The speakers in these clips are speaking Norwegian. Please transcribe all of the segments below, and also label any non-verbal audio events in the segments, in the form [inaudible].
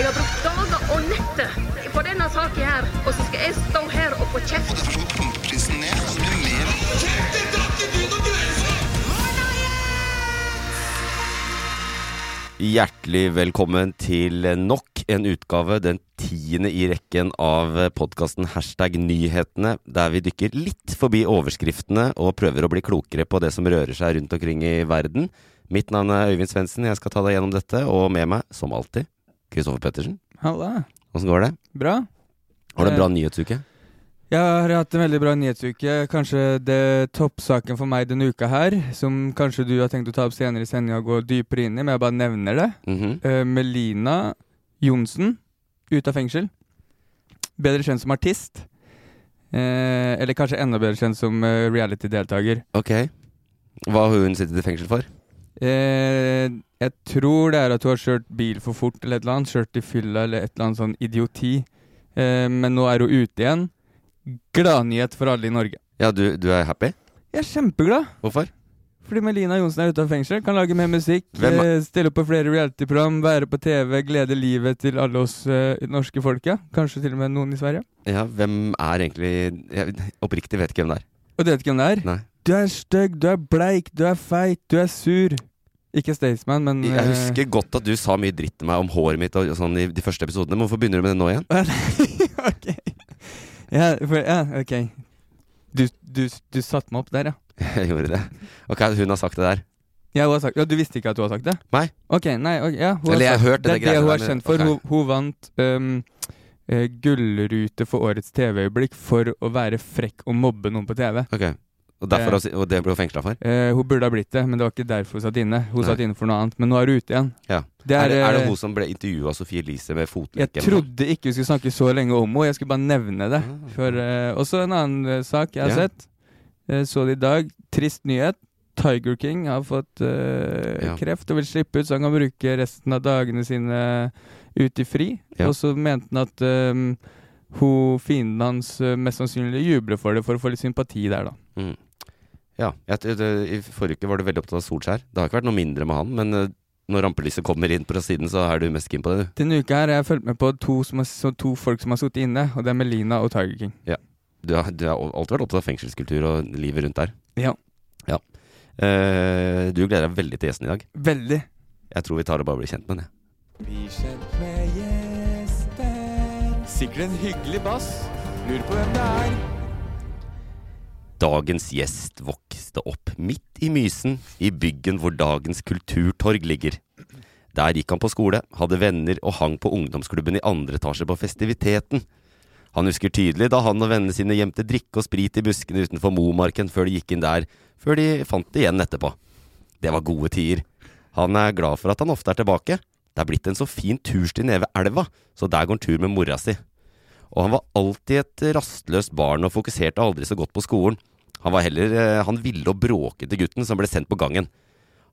Jeg har brukt dager og netter på denne saken her, og så skal jeg stå her og få kjeft. Hjertelig velkommen til nok en utgave, den tiende i rekken av podkasten Hashtag nyhetene, der vi dykker litt forbi overskriftene og prøver å bli klokere på det som rører seg rundt omkring i verden. Mitt navn er Øyvind Svendsen, jeg skal ta deg gjennom dette, og med meg, som alltid, Kristoffer Pettersen. Halla. Åssen går det? Bra. Har du en bra Eh, nyhetsuke? Jeg har hatt en veldig bra nyhetsuke. Kanskje det toppsaken for meg denne uka her, som kanskje du har tenkt å ta opp senere i sendinga og gå dypere inn i, men jeg bare nevner det. Mhm. Eh, Melina Johnsen, ute av fengsel. Bedre kjent som artist. Eh, eller kanskje enda bedre kjent som reality-deltaker. Ok. Hva har hun sittet i fengsel for? Eh, jeg tror det er at du har kjørt bil for fort eller et eller annet. Kjørt i fylla eller et eller annet sånn idioti. Eh, men nå er hun ute igjen. Gladnyhet for alle i Norge. Ja, du, du er happy? Jeg er kjempeglad. Hvorfor? Fordi Melina Johnsen er ute av fengsel. Kan lage mer musikk, eh, stille opp på flere reality-program, være på TV, glede livet til alle oss eh, norske folket. Ja. Kanskje til og med noen i Sverige. Ja, hvem er egentlig Jeg oppriktig vet ikke hvem det er. Og du vet ikke hvem det er? Nei. Du er stygg, du er bleik, du er feit, du er sur. Ikke Staysman, men Jeg eh, husker godt at du sa mye dritt til meg om håret mitt og sånn i de første episodene, men hvorfor begynner du med det nå igjen? [laughs] ok. Ja, for, ja, ok. Du, du, du satte meg opp der, ja. [laughs] Jeg gjorde det. Ok, hun har sagt det der. Ja, hun har sagt, ja, Du visste ikke at hun har sagt det? Nei. Ok, nei, ok, ja Eller jeg har hørt det Det er det hun er kjent for. Okay. Hun, hun vant um, uh, gullrute for årets TV-øyeblikk for å være frekk og mobbe noen på TV. Ok, Og, derfor, Eh. og det ble hun fengsla for? Eh, hun burde ha blitt det, men det var ikke derfor hun satt inne. Hun Nei. satt inne for noe annet, men nå er hun ute igjen. Ja. Det er, er, det, er det eh, hun som ble intervjua av Sofie Elise med Jeg trodde ikke vi skulle snakke så lenge om henne, jeg skulle bare nevne det. Ah. For, eh, også en annen eh, sak jeg har Ja. sett. Så det i dag. Trist nyhet. Tiger King har fått eh, Ja. kreft og vil slippe ut, så han kan bruke resten av dagene sine ute i fri. Og så mente han at um, hun, fienden hans mest sannsynlig jubler for det for å få litt sympati der, da. Mm. Ja. Jeg, det, I forrige uke var du veldig opptatt av Solskjær. Det har ikke vært noe mindre med han, men eh, når rampelyset kommer inn på siden, så er du mest keen på det, du. Denne uka her har jeg fulgt med på to, som har, så to folk som har sittet inne, og det er Melina og Tiger King. Du har, du har alltid vært opptatt av fengselskultur og livet rundt der. Ja. Ja. Uh, du gleder deg veldig til gjesten i dag. Veldig. Jeg tror vi tar og bare blir kjent med den, jeg. Bli kjent med gjesten. Sikkert en hyggelig bass. Lurer på hvem det er. Dagens gjest vokste opp midt i Mysen, i byggen hvor dagens kulturtorg ligger. Der gikk han på skole, hadde venner og hang på ungdomsklubben i andre etasje på festiviteten. Han husker tydelig da han og vennene sine gjemte drikke og sprit i buskene utenfor Momarken før de gikk inn der, før de fant det igjen etterpå. Det var gode tider. Han er glad for at han ofte er tilbake. Det er blitt en så fin tursti nede ved elva, så der går han tur med mora si. Og han var alltid et rastløst barn og fokuserte aldri så godt på skolen. Han var heller eh, han ville og bråkete gutten som ble sendt på gangen.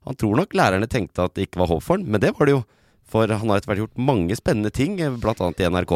Han tror nok lærerne tenkte at det ikke var håp for han, men det var det jo. For han har etter hvert gjort mange spennende ting, bl.a. blant annet i NRK.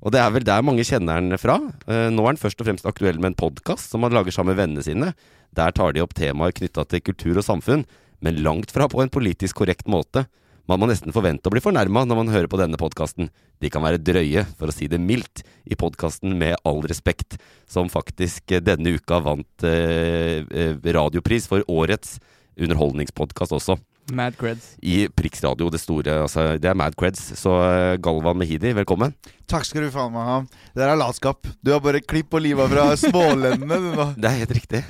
Og det er vel der mange kjenner han fra. Eh, Nå er han først og fremst aktuell med en podkast som han lager sammen med vennene sine. Der tar de opp temaer knytta til kultur og samfunn, men langt fra på en politisk korrekt måte. Man må nesten forvente å bli fornærma når man hører på denne podkasten. De kan være drøye, for å si det mildt, i podkasten Med all respekt, som faktisk eh, denne uka vant eh, eh, radiopris for årets underholdningspodkast også. Mad creds. I Prix Radio, det store. Altså, det er Mad Creds. Så eh, Galvan Mehidi, velkommen. Takk skal du faen meg ha. Det der er latskap. Du har bare klipp og liva fra smålendene. Det er helt riktig.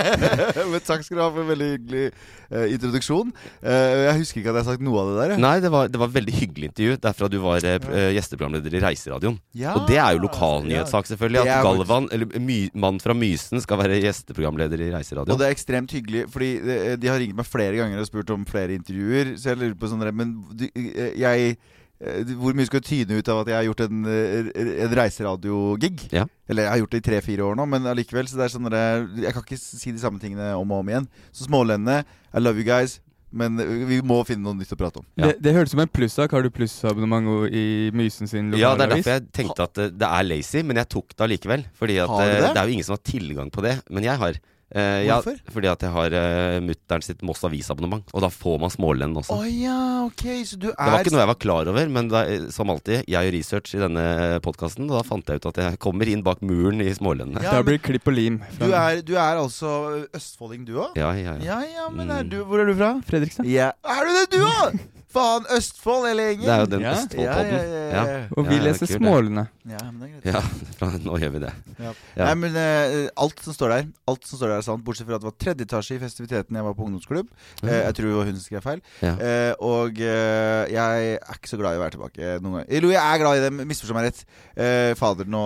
[laughs] Men takk skal du ha for en veldig hyggelig uh, introduksjon. Uh, jeg husker ikke at jeg har sagt noe av det der. jeg. Nei, det var, det var veldig hyggelig intervju. Derfra du var uh, gjesteprogramleder i Reiseradioen. Ja. Og det er jo lokalnyhetssak, selvfølgelig. At Galvan, eller my, mann fra Mysen, skal være gjesteprogramleder i Og det er ekstremt hyggelig, fordi de, de har ringt meg flere ganger og spurt om flere intervjuer. Så jeg lurer på sånn Men du, jeg Hvor mye skal du tyne ut av at jeg har gjort en, eh, en reiseradiogig? Ja. Eller jeg har gjort det i tre-fire år nå, men allikevel. Så det er sånn at Jeg kan ikke si de samme tingene om og om igjen. Så smålendene, I love you guys. Men eh, vi må finne noe nytt å prate om. Ja. Det, det hørtes som en plussak. Har du plussabonnement i Mysen sin Ja, det er derfor jeg tenkte at eh, det er lazy, men jeg tok det allikevel. Fordi at eh, det? det er jo ingen som har tilgang på det, men jeg har. Eh, ja, Hvorfor? fordi at jeg har uh, mutter'n sitt Moss Avis-abonnement, og da får man Smålend også. Oh, ja, ok, så du er Det var ikke noe jeg var klar over, men da, som alltid, jeg gjør research i denne podkasten, og da fant jeg ut at jeg kommer inn bak muren i Smålendene. Ja, da blir det klipp og lim. du er, du er altså østfolding, du òg? Ja, ja, ja. Ja ja, men er Mm. du, hvor er du fra? Fredrikstad. Ja. Er du det, du òg? [laughs] Faen, Østfold hele gjengen. Det er jo den Ja. Østfoldpodden. Ja, ja, ja, ja. Og vi Ja, leser. Smålene. Ja, men det er greit. Ja, nå gjør vi det. Ja. Ja. Nei, men uh, alt som står der Alt som står der er sant, bortsett fra at det var tredje etasje i festiviteten jeg var på ungdomsklubb. Uh, jeg tror det var hun som skrev feil. Ja. Eh, og jeg er ikke så glad i å være tilbake noen gang. Eller jo, jeg er glad i det, misforstå meg rett. Eh, fader, nå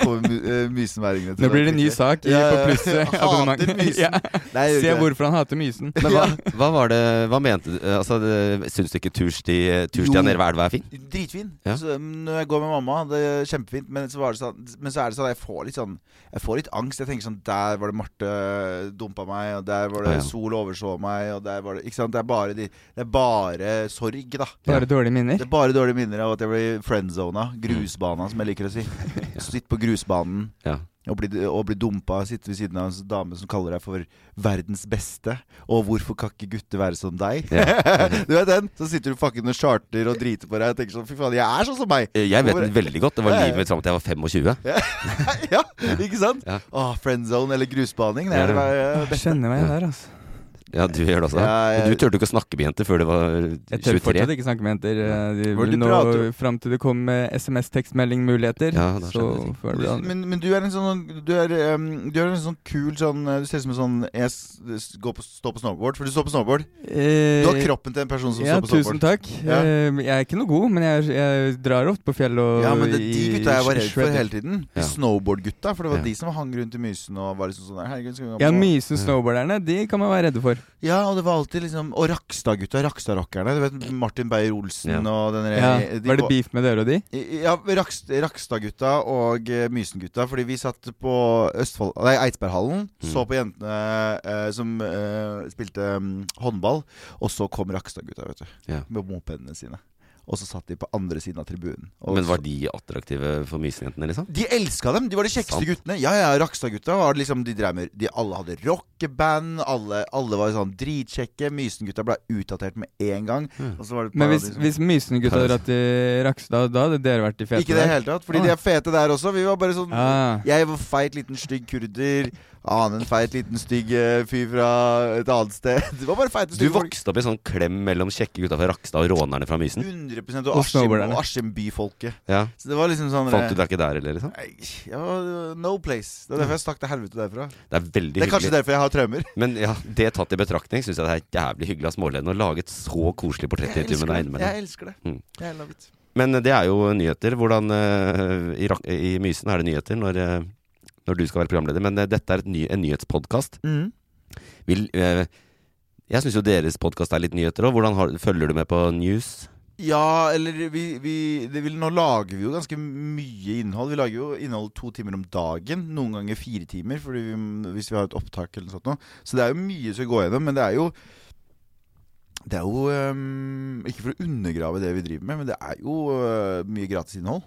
kommer uh, mysenværingene til Nå blir det en ny sak i, Ja, på plusset. pluss [laughs] Hater Mysen. ja. Nei, Se hvorfor han hater Mysen. Men hva, hva var det Hva mente du? Altså, det- syns du ikke turstien tursti nede ved elva er fin? Dritfin. Ja. Så, mm, når jeg går med mamma, det er kjempefint. Men så, var det sånn, men så er det sånn at jeg får litt sånn Jeg får litt angst. Jeg tenker sånn Der var det Marte dumpa meg, og der var det Å, ja. Sol overså meg, og der var det Ikke sant. Det er bare, de, det er bare sorg, da. Bare dårlige minner. Det er bare dårlige minner av at jeg ble friendzona. Grusbana, som jeg liker å si. [laughs] Sitt på grusbanen Ja. Og bli, og bli dumpa. Sitte ved siden av en dame som kaller deg for verdens beste. Og hvorfor kan ikke gutter være som deg? [laughs] du vet den? Så sitter du fucking og charter og driter på deg og tenker sånn Fy faen, jeg er sånn som meg! Eh, Jeg vet den veldig godt. Det var Ja, ja. livet mitt fram til jeg var 25. [laughs] ja, ikke sant? Ja. Åh, friendzone eller grusbaning. Det er det det- bare- Jeg kjenner meg igjen der, altså. Ja, du gjør det også. Ja, jeg- Du turte ikke å snakke med jenter før du var 23? Jeg tør fortsatt ikke snakke med jenter. eh, du nå, fram til det kom SMS-tekstmeldingmuligheter, Ja, så føler jeg. det Du- andre. Men, men du er en sånn Du er, um, du er en sånn kul sånn Du ser ut som en sånn Jeg på, står på snowboard. For du står på snowboard. Eh, Du har kroppen til en person som ja, står på snowboard. tusen takk. Ja. Eh, jeg er ikke noe god, men jeg, jeg drar ofte på fjell og Ja, men det er de gutta jeg var redd for hele tiden. Ja. Snowboard-gutta. For det var Ja. de som hang rundt i Mysen og var liksom sånn der, Herregud, skal vi gå Ja, Mysen snowboarderne, de kan man være redde for. Ja, og det var alltid liksom Og Rakstad-gutta, Rakstad-rockerne. Du vet Martin Beyer-Olsen Ja. og den Ja. de Var det beef med dere og de? Ja, Rakst, Rakstad-gutta og uh, Mysen-gutta. Fordi vi satt på Østfold Nei, Eidsberghallen. Mm. Så på jentene uh, som uh, spilte um, håndball. Og så kom Rakstad-gutta, vet du. Ja. Med mopedene sine. Og så satt de på andre siden av tribunen. Og Men var de attraktive for Mysen-jentene, liksom? De elska dem! De var de kjekkeste Sant. guttene. Ja, ja, Rakstad-gutta var liksom De drev med de, Alle hadde rockeband. Alle, alle var sånn dritkjekke. Mysen-gutta ble utdatert med en gang. Mm. Og så var det et Men hvis, liksom, hvis Mysen-gutta hadde dratt til Rakstad, da hadde dere vært de fete Ikke det i det hele tatt. Fordi Ah. de er fete der også. Vi var bare sånn Ah. Jeg var feit, liten, stygg kurder. Annen feit, liten, stygg eh, fyr fra et annet sted. [laughs] Det var bare feite, Du stygge folk. vokste opp i sånn klem mellom kjekke gutta fra Rakstad og rånerne fra Mysen? 100 Og og Askim, byfolket. Ja. Så det var liksom sånn Fant du deg ikke der heller, liksom? Nei, ja, no place. Det er derfor jeg stakk til helvete derfra. Det er veldig Det er kanskje hyggelig. derfor jeg har traumer. Men ja, det tatt i betraktning syns jeg det er jævlig hyggelig av Smålen å lage et så koselig portrettintervju med deg innimellom. Jeg elsker det. Mm. Jeg love it. Men det er jo nyheter. Hvordan uh, i, I Mysen er det nyheter når, uh, når du skal være programleder. Men uh, dette er et ny, en nyhetspodkast. Mm. Vil, eh, jeg syns jo deres podkast er litt nyheter òg. Følger du med på news? Ja, eller vi, vi det vil, Nå lager vi jo ganske mye innhold. Vi lager jo innhold to timer om dagen. Noen ganger fire timer vi, hvis vi har et opptak eller noe sånt. Så det er jo mye som går gjennom. Men det er jo Det er jo um, Ikke for å undergrave det vi driver med, men det er jo uh, mye gratisinnhold.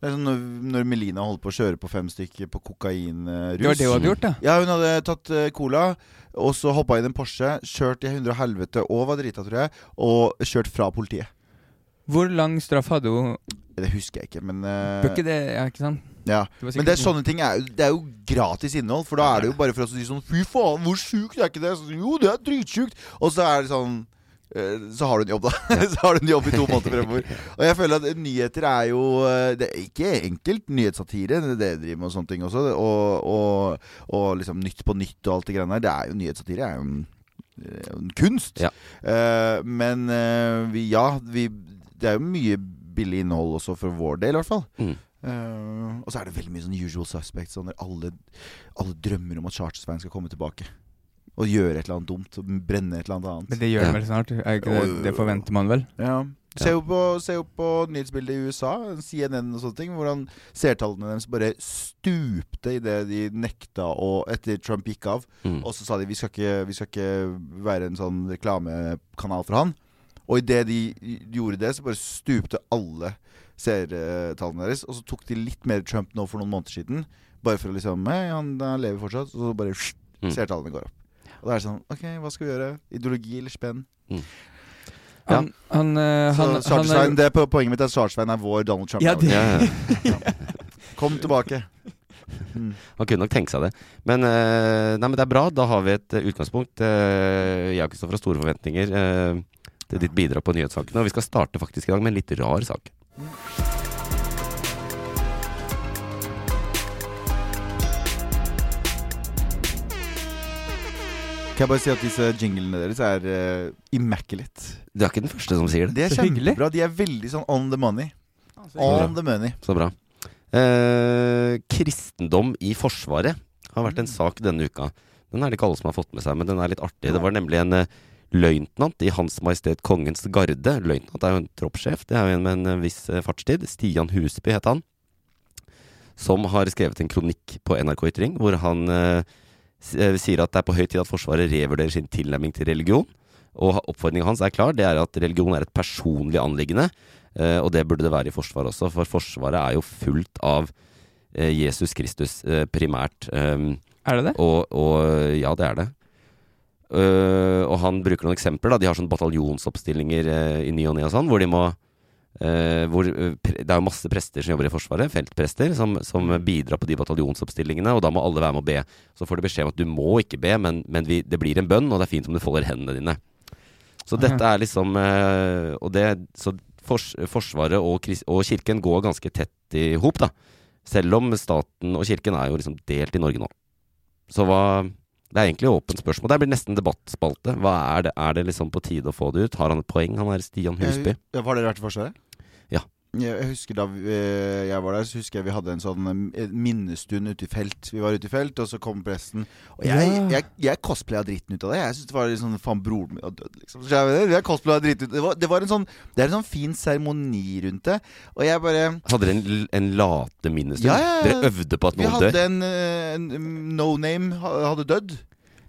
Det er sånn når, når Melina holdt på å kjøre på fem stykker på kokainrus. Det var det hun hadde gjort, da? Ja, hun hadde tatt uh, cola, og så hoppa i en Porsche, kjørt i hundre og helvete og var drita, tror jeg, og kjørt fra politiet. Hvor lang straff hadde hun? Det husker jeg ikke, men uh, Bør ikke det, ja, ikke sant? ja. Det Men det er sånne ting er, det er jo gratis innhold, for da er det jo bare for oss å si sånn Fy faen, hvor sjukt er ikke det? Så, jo, det er dritsjukt. Og så er det sånn eh, så har du en jobb, da. [laughs] så har du en jobb i to måneder fremover. Og jeg føler at nyheter er jo eh, Det er ikke enkelt nyhetssatire, det er det driver med og sånne ting også. Og, og, og liksom Nytt på nytt og alt det greiene der. Det er jo nyhetssatire er jo en, en kunst. Ja. Uh, men uh, vi, ja, vi, det er jo mye billig innhold også for vår del, i hvert fall. Mm. Uh, og så er det veldig mye sånn usual suspects. Sånn der alle, alle drømmer om at Charter-Svein skal komme tilbake. Og gjøre et eller annet dumt. Og brenne et eller annet annet. Men det gjør Ja. den vel snart? Er ikke det, det forventer man vel? Ja. Se jo, på, se jo på nyhetsbildet i USA, CNN og sånne ting, hvordan seertallene deres bare stupte idet de nekta å Etter Trump gikk av. Mm. Og så sa de vi skal ikke, vi skal ikke være en sånn reklamekanal for han. Og idet de gjorde det, så bare stupte alle seertallene deres. Og så tok de litt mer Trump nå for noen måneder siden. Bare for å liksom Hei, han, han lever fortsatt. Og så bare Mm. seertallene går opp. Og da er det sånn OK, hva skal vi gjøre? Ideologi eller spenn? Han, han, eh, Så han, han det er på- Poenget mitt er at Charter-Svein er vår Donald Trump. Ja, det- Ja, ja. [laughs] Kom tilbake. Mm. Han kunne nok tenke seg det. Men, eh, nei, men det er bra. Da har vi et utgangspunkt. Eh, jeg har ikke stått fra store forventninger til ditt bidrag på nyhetssakene. Og vi skal starte faktisk i dag med en litt rar sak. Kan jeg bare si at disse jinglene deres er uh, immaculate. Du er ikke den første som sier det. Det er Så hyggelig. kjempebra. De er veldig sånn on the money. On the money. Så bra. Eh, kristendom i Forsvaret har vært en sak denne uka. Den er det ikke alle som har fått med seg, men den er litt artig. Det var nemlig en eh, løytnant i Hans Majestet Kongens Garde. Løytnant er jo en troppssjef. Det er jo en med en eh, viss eh, fartstid. Stian Husby het han. Som har skrevet en kronikk på NRK Ytring hvor han eh, eh, sier at det er på høy tid at Forsvaret revurderer sin tilnærming til religion. Og oppfordringen hans er klar. Det er at religion er et personlig anliggende. Eh, og det burde det være i Forsvaret også, for Forsvaret er jo fullt av eh, Jesus Kristus primært. Er det det? og, og ja, det er det. Eh, og han bruker noen eksempler. da De har sånne bataljonsoppstillinger uh, i ny og ne og sånn, hvor de må uh, hvor, eh, Det er jo masse prester som jobber i Forsvaret, feltprester, som, som bidrar på de bataljonsoppstillingene, og da må alle være med å be. Så får du beskjed om at du må ikke be, men, men vi, det blir en bønn, og det er fint om du folder hendene dine. Så dette er liksom eh, Og det Så fors, Forsvaret og, og Kirken går ganske tett i hop, da. Selv om staten og Kirken er jo liksom delt i Norge nå. Så hva Det er egentlig åpent spørsmål. Det blir nesten debattspalte. Hva er det, er det liksom på tide å få det ut? Har han et poeng, han er Stian Husby? Ja, Har dere vært i Forsvaret? Ja. Jeg, husker Da eh, jeg var der, så husker jeg vi hadde en sånn eh, minnestund ute i felt. Vi var ute i felt, og så kom presten. Og jeg, Ja. jeg, jeg cosplaya dritten ut av det. Jeg synes det var litt sånn Faen, broren min har dødd, liksom. Så jeg, jeg cosplaya dritten ut det var, det var en sånn Det er en sånn fin seremoni rundt det. Og jeg bare Hadde dere en, en late minnestund? Ja, ja, ja. Dere øvde på at Vi noen hadde dør? en, eh, en no name hadde dødd.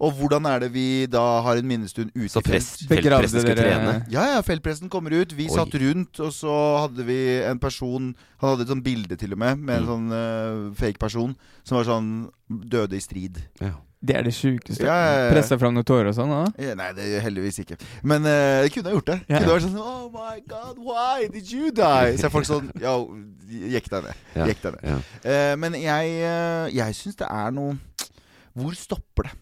Og hvordan er det vi da har en minnestund ute Så prest, feltpresten skulle trene? Ja, ja, feltpresten kommer ut. Vi Oi. satt rundt, og så hadde vi en person Han hadde et sånt bilde til og med, med en Mm. sånn uh, fake person som var sånn døde i strid. Ja. Det er det sjukeste. Ja, ja, ja. Pressa fram noen tårer og sånn? da? Eh, Nei, det er heldigvis ikke. Men uh, jeg kunne ha gjort det. Ja. Kunne vært sånn Oh my God, why did you die? Så er folk sånn Yo, jekk deg ned. Jekk deg ned. Ja. Eh, men jeg, uh, jeg syns det er noe Hvor stopper det?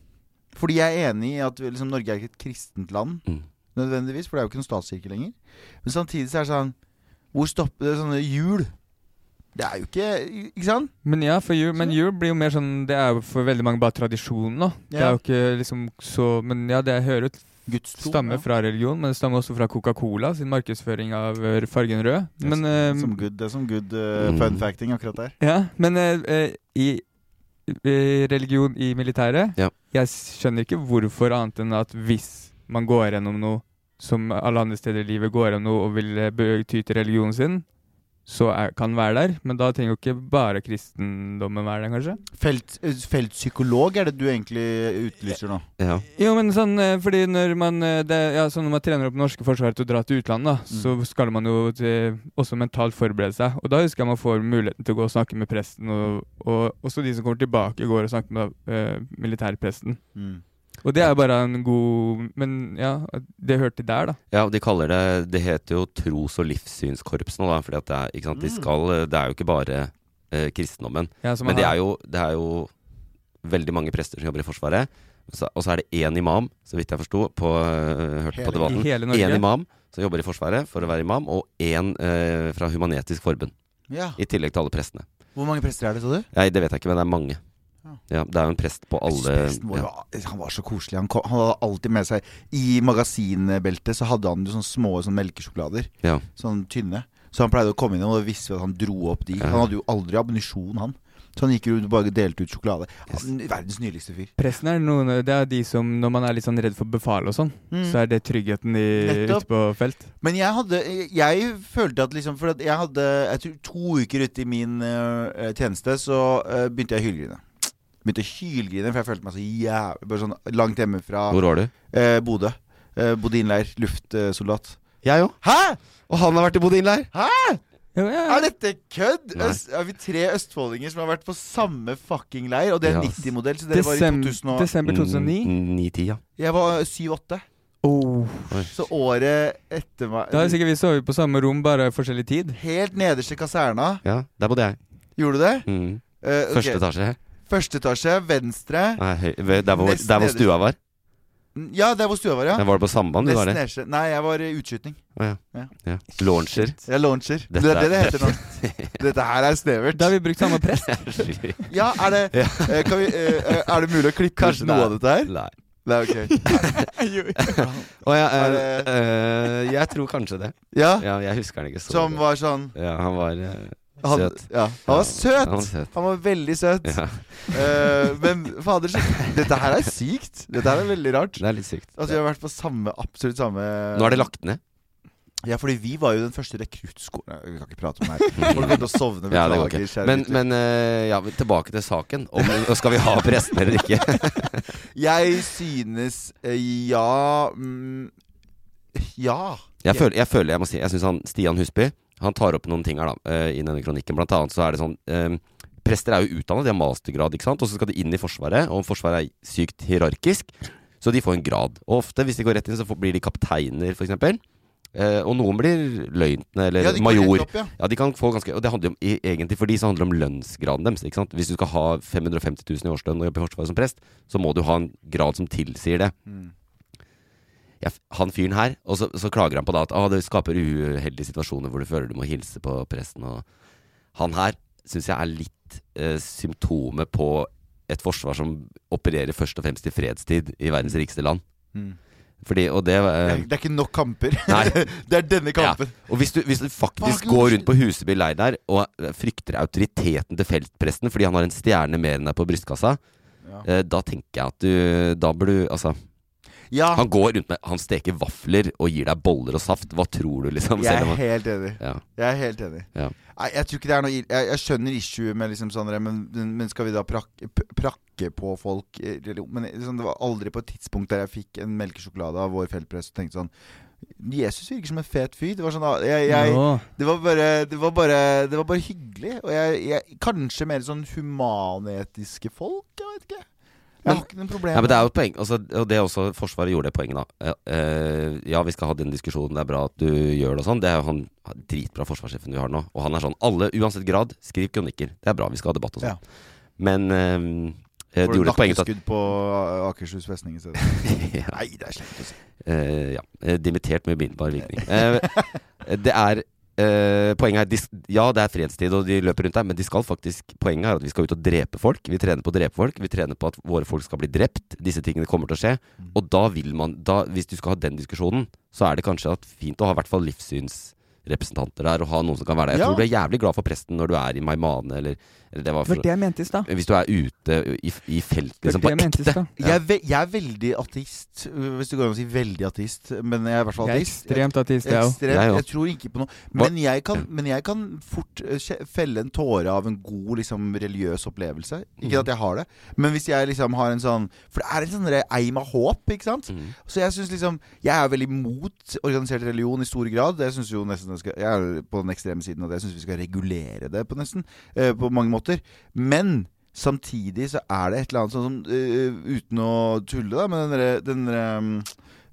Fordi jeg er enig i at liksom, Norge er ikke et kristent land, Mm. nødvendigvis, for det er jo ikke noen statskirke lenger. Men samtidig så er det sånn Hvor stopper det sånne jul? Det er jo ikke Ikke sant? Men ja, for jul, men jul blir jo mer sånn Det er jo for veldig mange bare tradisjon, da. Det er jo ikke liksom så Men ja, det jeg hører ut Gudstro. stammer fra religion, men det stammer også fra Coca-Cola sin markedsføring av eh, fargen rød. Men ja, eh, som good, Det er som good uh, Mm. fun facting akkurat der. Ja, men uh, eh, i religion i militæret Ja. Jeg skjønner ikke hvorfor annet enn at hvis man går gjennom noe som alle andre steder i livet går gjennom noe og vil eh, ty til religionen sin, så er, kan være der. Men da trenger jo ikke bare kristendommen være der, kanskje. Felt, eh, feltpsykolog er det du egentlig utlyser nå? Ja. Jo, men sånn eh, fordi når man eh, det, ja, sånn når man trener opp det norske forsvaret til å dra til utlandet, da, så skal man jo til, også mentalt forberede seg. Og da husker jeg man får muligheten til å gå og snakke med presten, og, og også de som kommer tilbake, går og snakker med uh, militærpresten. Mm. Og det er bare en god Men ja, det hørte der, da. Ja, og de kaller det Det heter jo tros- og livssynskorps nå, da. Fordi at det er, ikke sant, de skal, det er jo ikke bare eh, kristendommen. Ja, Men det er, jo, det er jo veldig mange prester som jobber i Forsvaret. Og så er det én imam, så vidt jeg forsto, på, uh, hørte på debatten. i? Én imam som jobber i Forsvaret for å være imam, og én øh, fra Human-Etisk Forbund. Ja. I tillegg til alle prestene. Hvor mange prester er det, sa du? Nei, det vet jeg ikke, men det er mange. Ja. Ja, Det er jo en prest på alle vår ja. han var så koselig. Han, kom, han hadde alltid med seg I magasinbeltet så hadde han jo sånne små sånne melkesjokolader. Ja. Sånn tynne. Så han pleide å komme inn, og da visste vi at han dro opp de. Ja. Han hadde jo aldri ammunisjon, han. Så han gikk jo rundt og bare delte ut sjokolade. Han, verdens nydeligste fyr. Presten er noen Det er de som, når man er litt sånn redd for befal og sånn, Mm. så er det tryggheten i, ute på felt. Men jeg hadde Jeg følte at liksom For at jeg hadde Jeg tror to uker ute i min uh, tjeneste, så uh, begynte jeg å hylgrine. Begynte å hylgrine, for jeg følte meg så jævlig Bare sånn langt hjemmefra. Hvor var du? eh, Bodø. Eh, Bodinleir. Luftsoldat. Jeg òg. Hæ?! Og han har vært i Bodinleir! Hæ?! Ja, ja. Er dette kødd?! Øst, er vi tre østfoldinger som har vært på samme fucking leir? Og det er Ja. 90-modell, så dere var i 2000 og Desember 2009. Mm, 9-10, ja. Jeg var 7-8. Oh. Så året etter meg Da har sikkert vi sovet på samme rom, bare forskjellig tid. Helt nederste kaserna. ja. Der bodde jeg. Gjorde du det? Mm. Uh, okay. Første etasje. Første etasje, venstre. Nei, høy, der, hvor, der hvor stua var. Ja, der hvor stua var, ja. Ja. Var det på samband du var det? nederste. Nei, jeg var i utskyting. Oh, ja. Ja. Ja. Launcher. Er launcher. Dette det er det det er- heter nå. [laughs] Dette her er snevert. Da har vi brukt samme prest. [laughs] Ja, er det Ja. eh, kan vi, eh, Er det mulig å klippe Kanskje noe er- av dette her? Nei. Nei, ok. [laughs] Å ja, Er eh, eh, jeg tror kanskje det. Ja, Ja, jeg husker han ikke så som var sånn Ja, han var eh, han. Ja, han var søt! Han var søt. Han var veldig søt. Ja, Uh, men fader, dette her er sykt. Dette her er veldig rart. det er litt sykt. At vi har vært på samme, absolutt samme Nå er det lagt ned. Ja, fordi vi var jo den første rekruttskolen Vi kan ikke prate om det her. [laughs] Folk begynte å sovne. Ja, ikke. Men, men uh, ja, tilbake til saken. Om, skal vi ha presten eller ikke? [laughs] Jeg synes uh, Ja mm, Ja. Jeg føler, jeg, føler, jeg må si Jeg synes han Stian Husby Han tar opp noen ting her da eh, I denne kronikken Blant annet så er det sånn eh, Prester er jo utdannet, de har mastergrad ikke sant Og så skal de inn i forsvaret Og forsvaret er sykt hierarkisk Så de får en grad Og ofte hvis de går rett inn så får, blir de kapteiner eksempel eh, Og noen blir løytnant Eller Ja, major opp, ja. Ja, de kan få ganske Og det handler jo om, egentlig for de så handler det om lønnsgraden deres ikke sant? Hvis du skal ha 550 000 i årslønn Og jobbe i forsvaret som prest Så må du ha en grad som tilsier det Mm. Jeg, han fyren her, og så, så klager han på det at ah, det skaper uheldige situasjoner hvor du føler du må hilse på presten. Og han her syns jeg er litt eh, symptomet på et forsvar som opererer først og fremst i fredstid i verdens rikeste land. Mm. Fordi, og det, Det, eh, er, det er ikke nok kamper. [laughs] [laughs] Det er denne ja. Og hvis du, hvis du faktisk Fuck, går rundt på Huseby leir der og eh, frykter autoriteten til feltpresten fordi han har en stjerne mer enn deg på brystkassa, Ja. eh, da tenker jeg at du Da bør du Altså, Ja, han går rundt med Han steker vafler og gir deg boller og saft. Hva tror du, liksom? jeg er helt enig. ja. Jeg er helt enig. Ja. Nei, jeg tror ikke det er noe Jeg, jeg skjønner issue med liksom sånn men, men skal vi da prakke, prakke på folk eh, religion? Men liksom, det var aldri på et tidspunkt der jeg fikk en melkesjokolade av vår feltprest og tenkte sånn Jesus virker som en fet fyr. Det var sånn ah, jeg, jeg, det, var bare, det, var bare, det var bare hyggelig. Og jeg, jeg Kanskje mer sånn humanetiske folk? Jeg vet ikke. Jeg har ikke noe problem Ja, men det er jo et poeng. Altså, og det er også Forsvaret gjorde det poenget, da. Eh, eh, ja, vi skal ha den diskusjonen, det er bra at du gjør det og sånn. Det er jo han dritbra forsvarssjefen vi har nå. Og han er sånn alle, uansett grad, skriv kronikker. Det er bra, vi skal ha debatt og sånn. Men eh, eh, Får du nakkeskudd på Akershus festning i stedet? [laughs] ja, Nei, det er slemt å si. eh, ja. eh, Dimittert med bindbar virkning. [laughs] Det er eh, Poenget er de, Ja, det er fredstid, og de løper rundt der, men de skal faktisk Poenget er at vi skal ut og drepe folk. Vi trener på å drepe folk. Vi trener på at våre folk skal bli drept. Disse tingene kommer til å skje. Og da vil man da, Hvis du skal ha den diskusjonen, så er det kanskje at fint å ha i hvert fall livssynsrepresentanter der, og ha noen som kan være der. Jeg Ja. tror du er jævlig glad for presten når du er i Maimane, eller det var Det for, det jeg mente i stad. Hvis du er ute i, i feltet liksom, på det jeg ekte. stad. Jeg, jeg er veldig ateist, øh, hvis det går an å si veldig ateist. Men jeg er i hvert fall Jeg er ekstremt ateist, jeg òg. Jeg Jeg, tror ikke på noe. Men jeg kan, men jeg kan fort øh, felle en tåre av en god liksom, religiøs opplevelse. Ikke Mhm. at jeg har det, men hvis jeg liksom har en sånn For det er en sånn eim av håp, ikke sant? Mm. Så jeg synes liksom Jeg er veldig mot organisert religion i stor grad. Jeg synes jo nesten skal, Jeg er på den ekstreme siden av det. Jeg syns vi skal regulere det på nesten eh, På mange måter. Men samtidig så er det et eller annet sånn som uh, Uten å tulle, da, men den derre- um,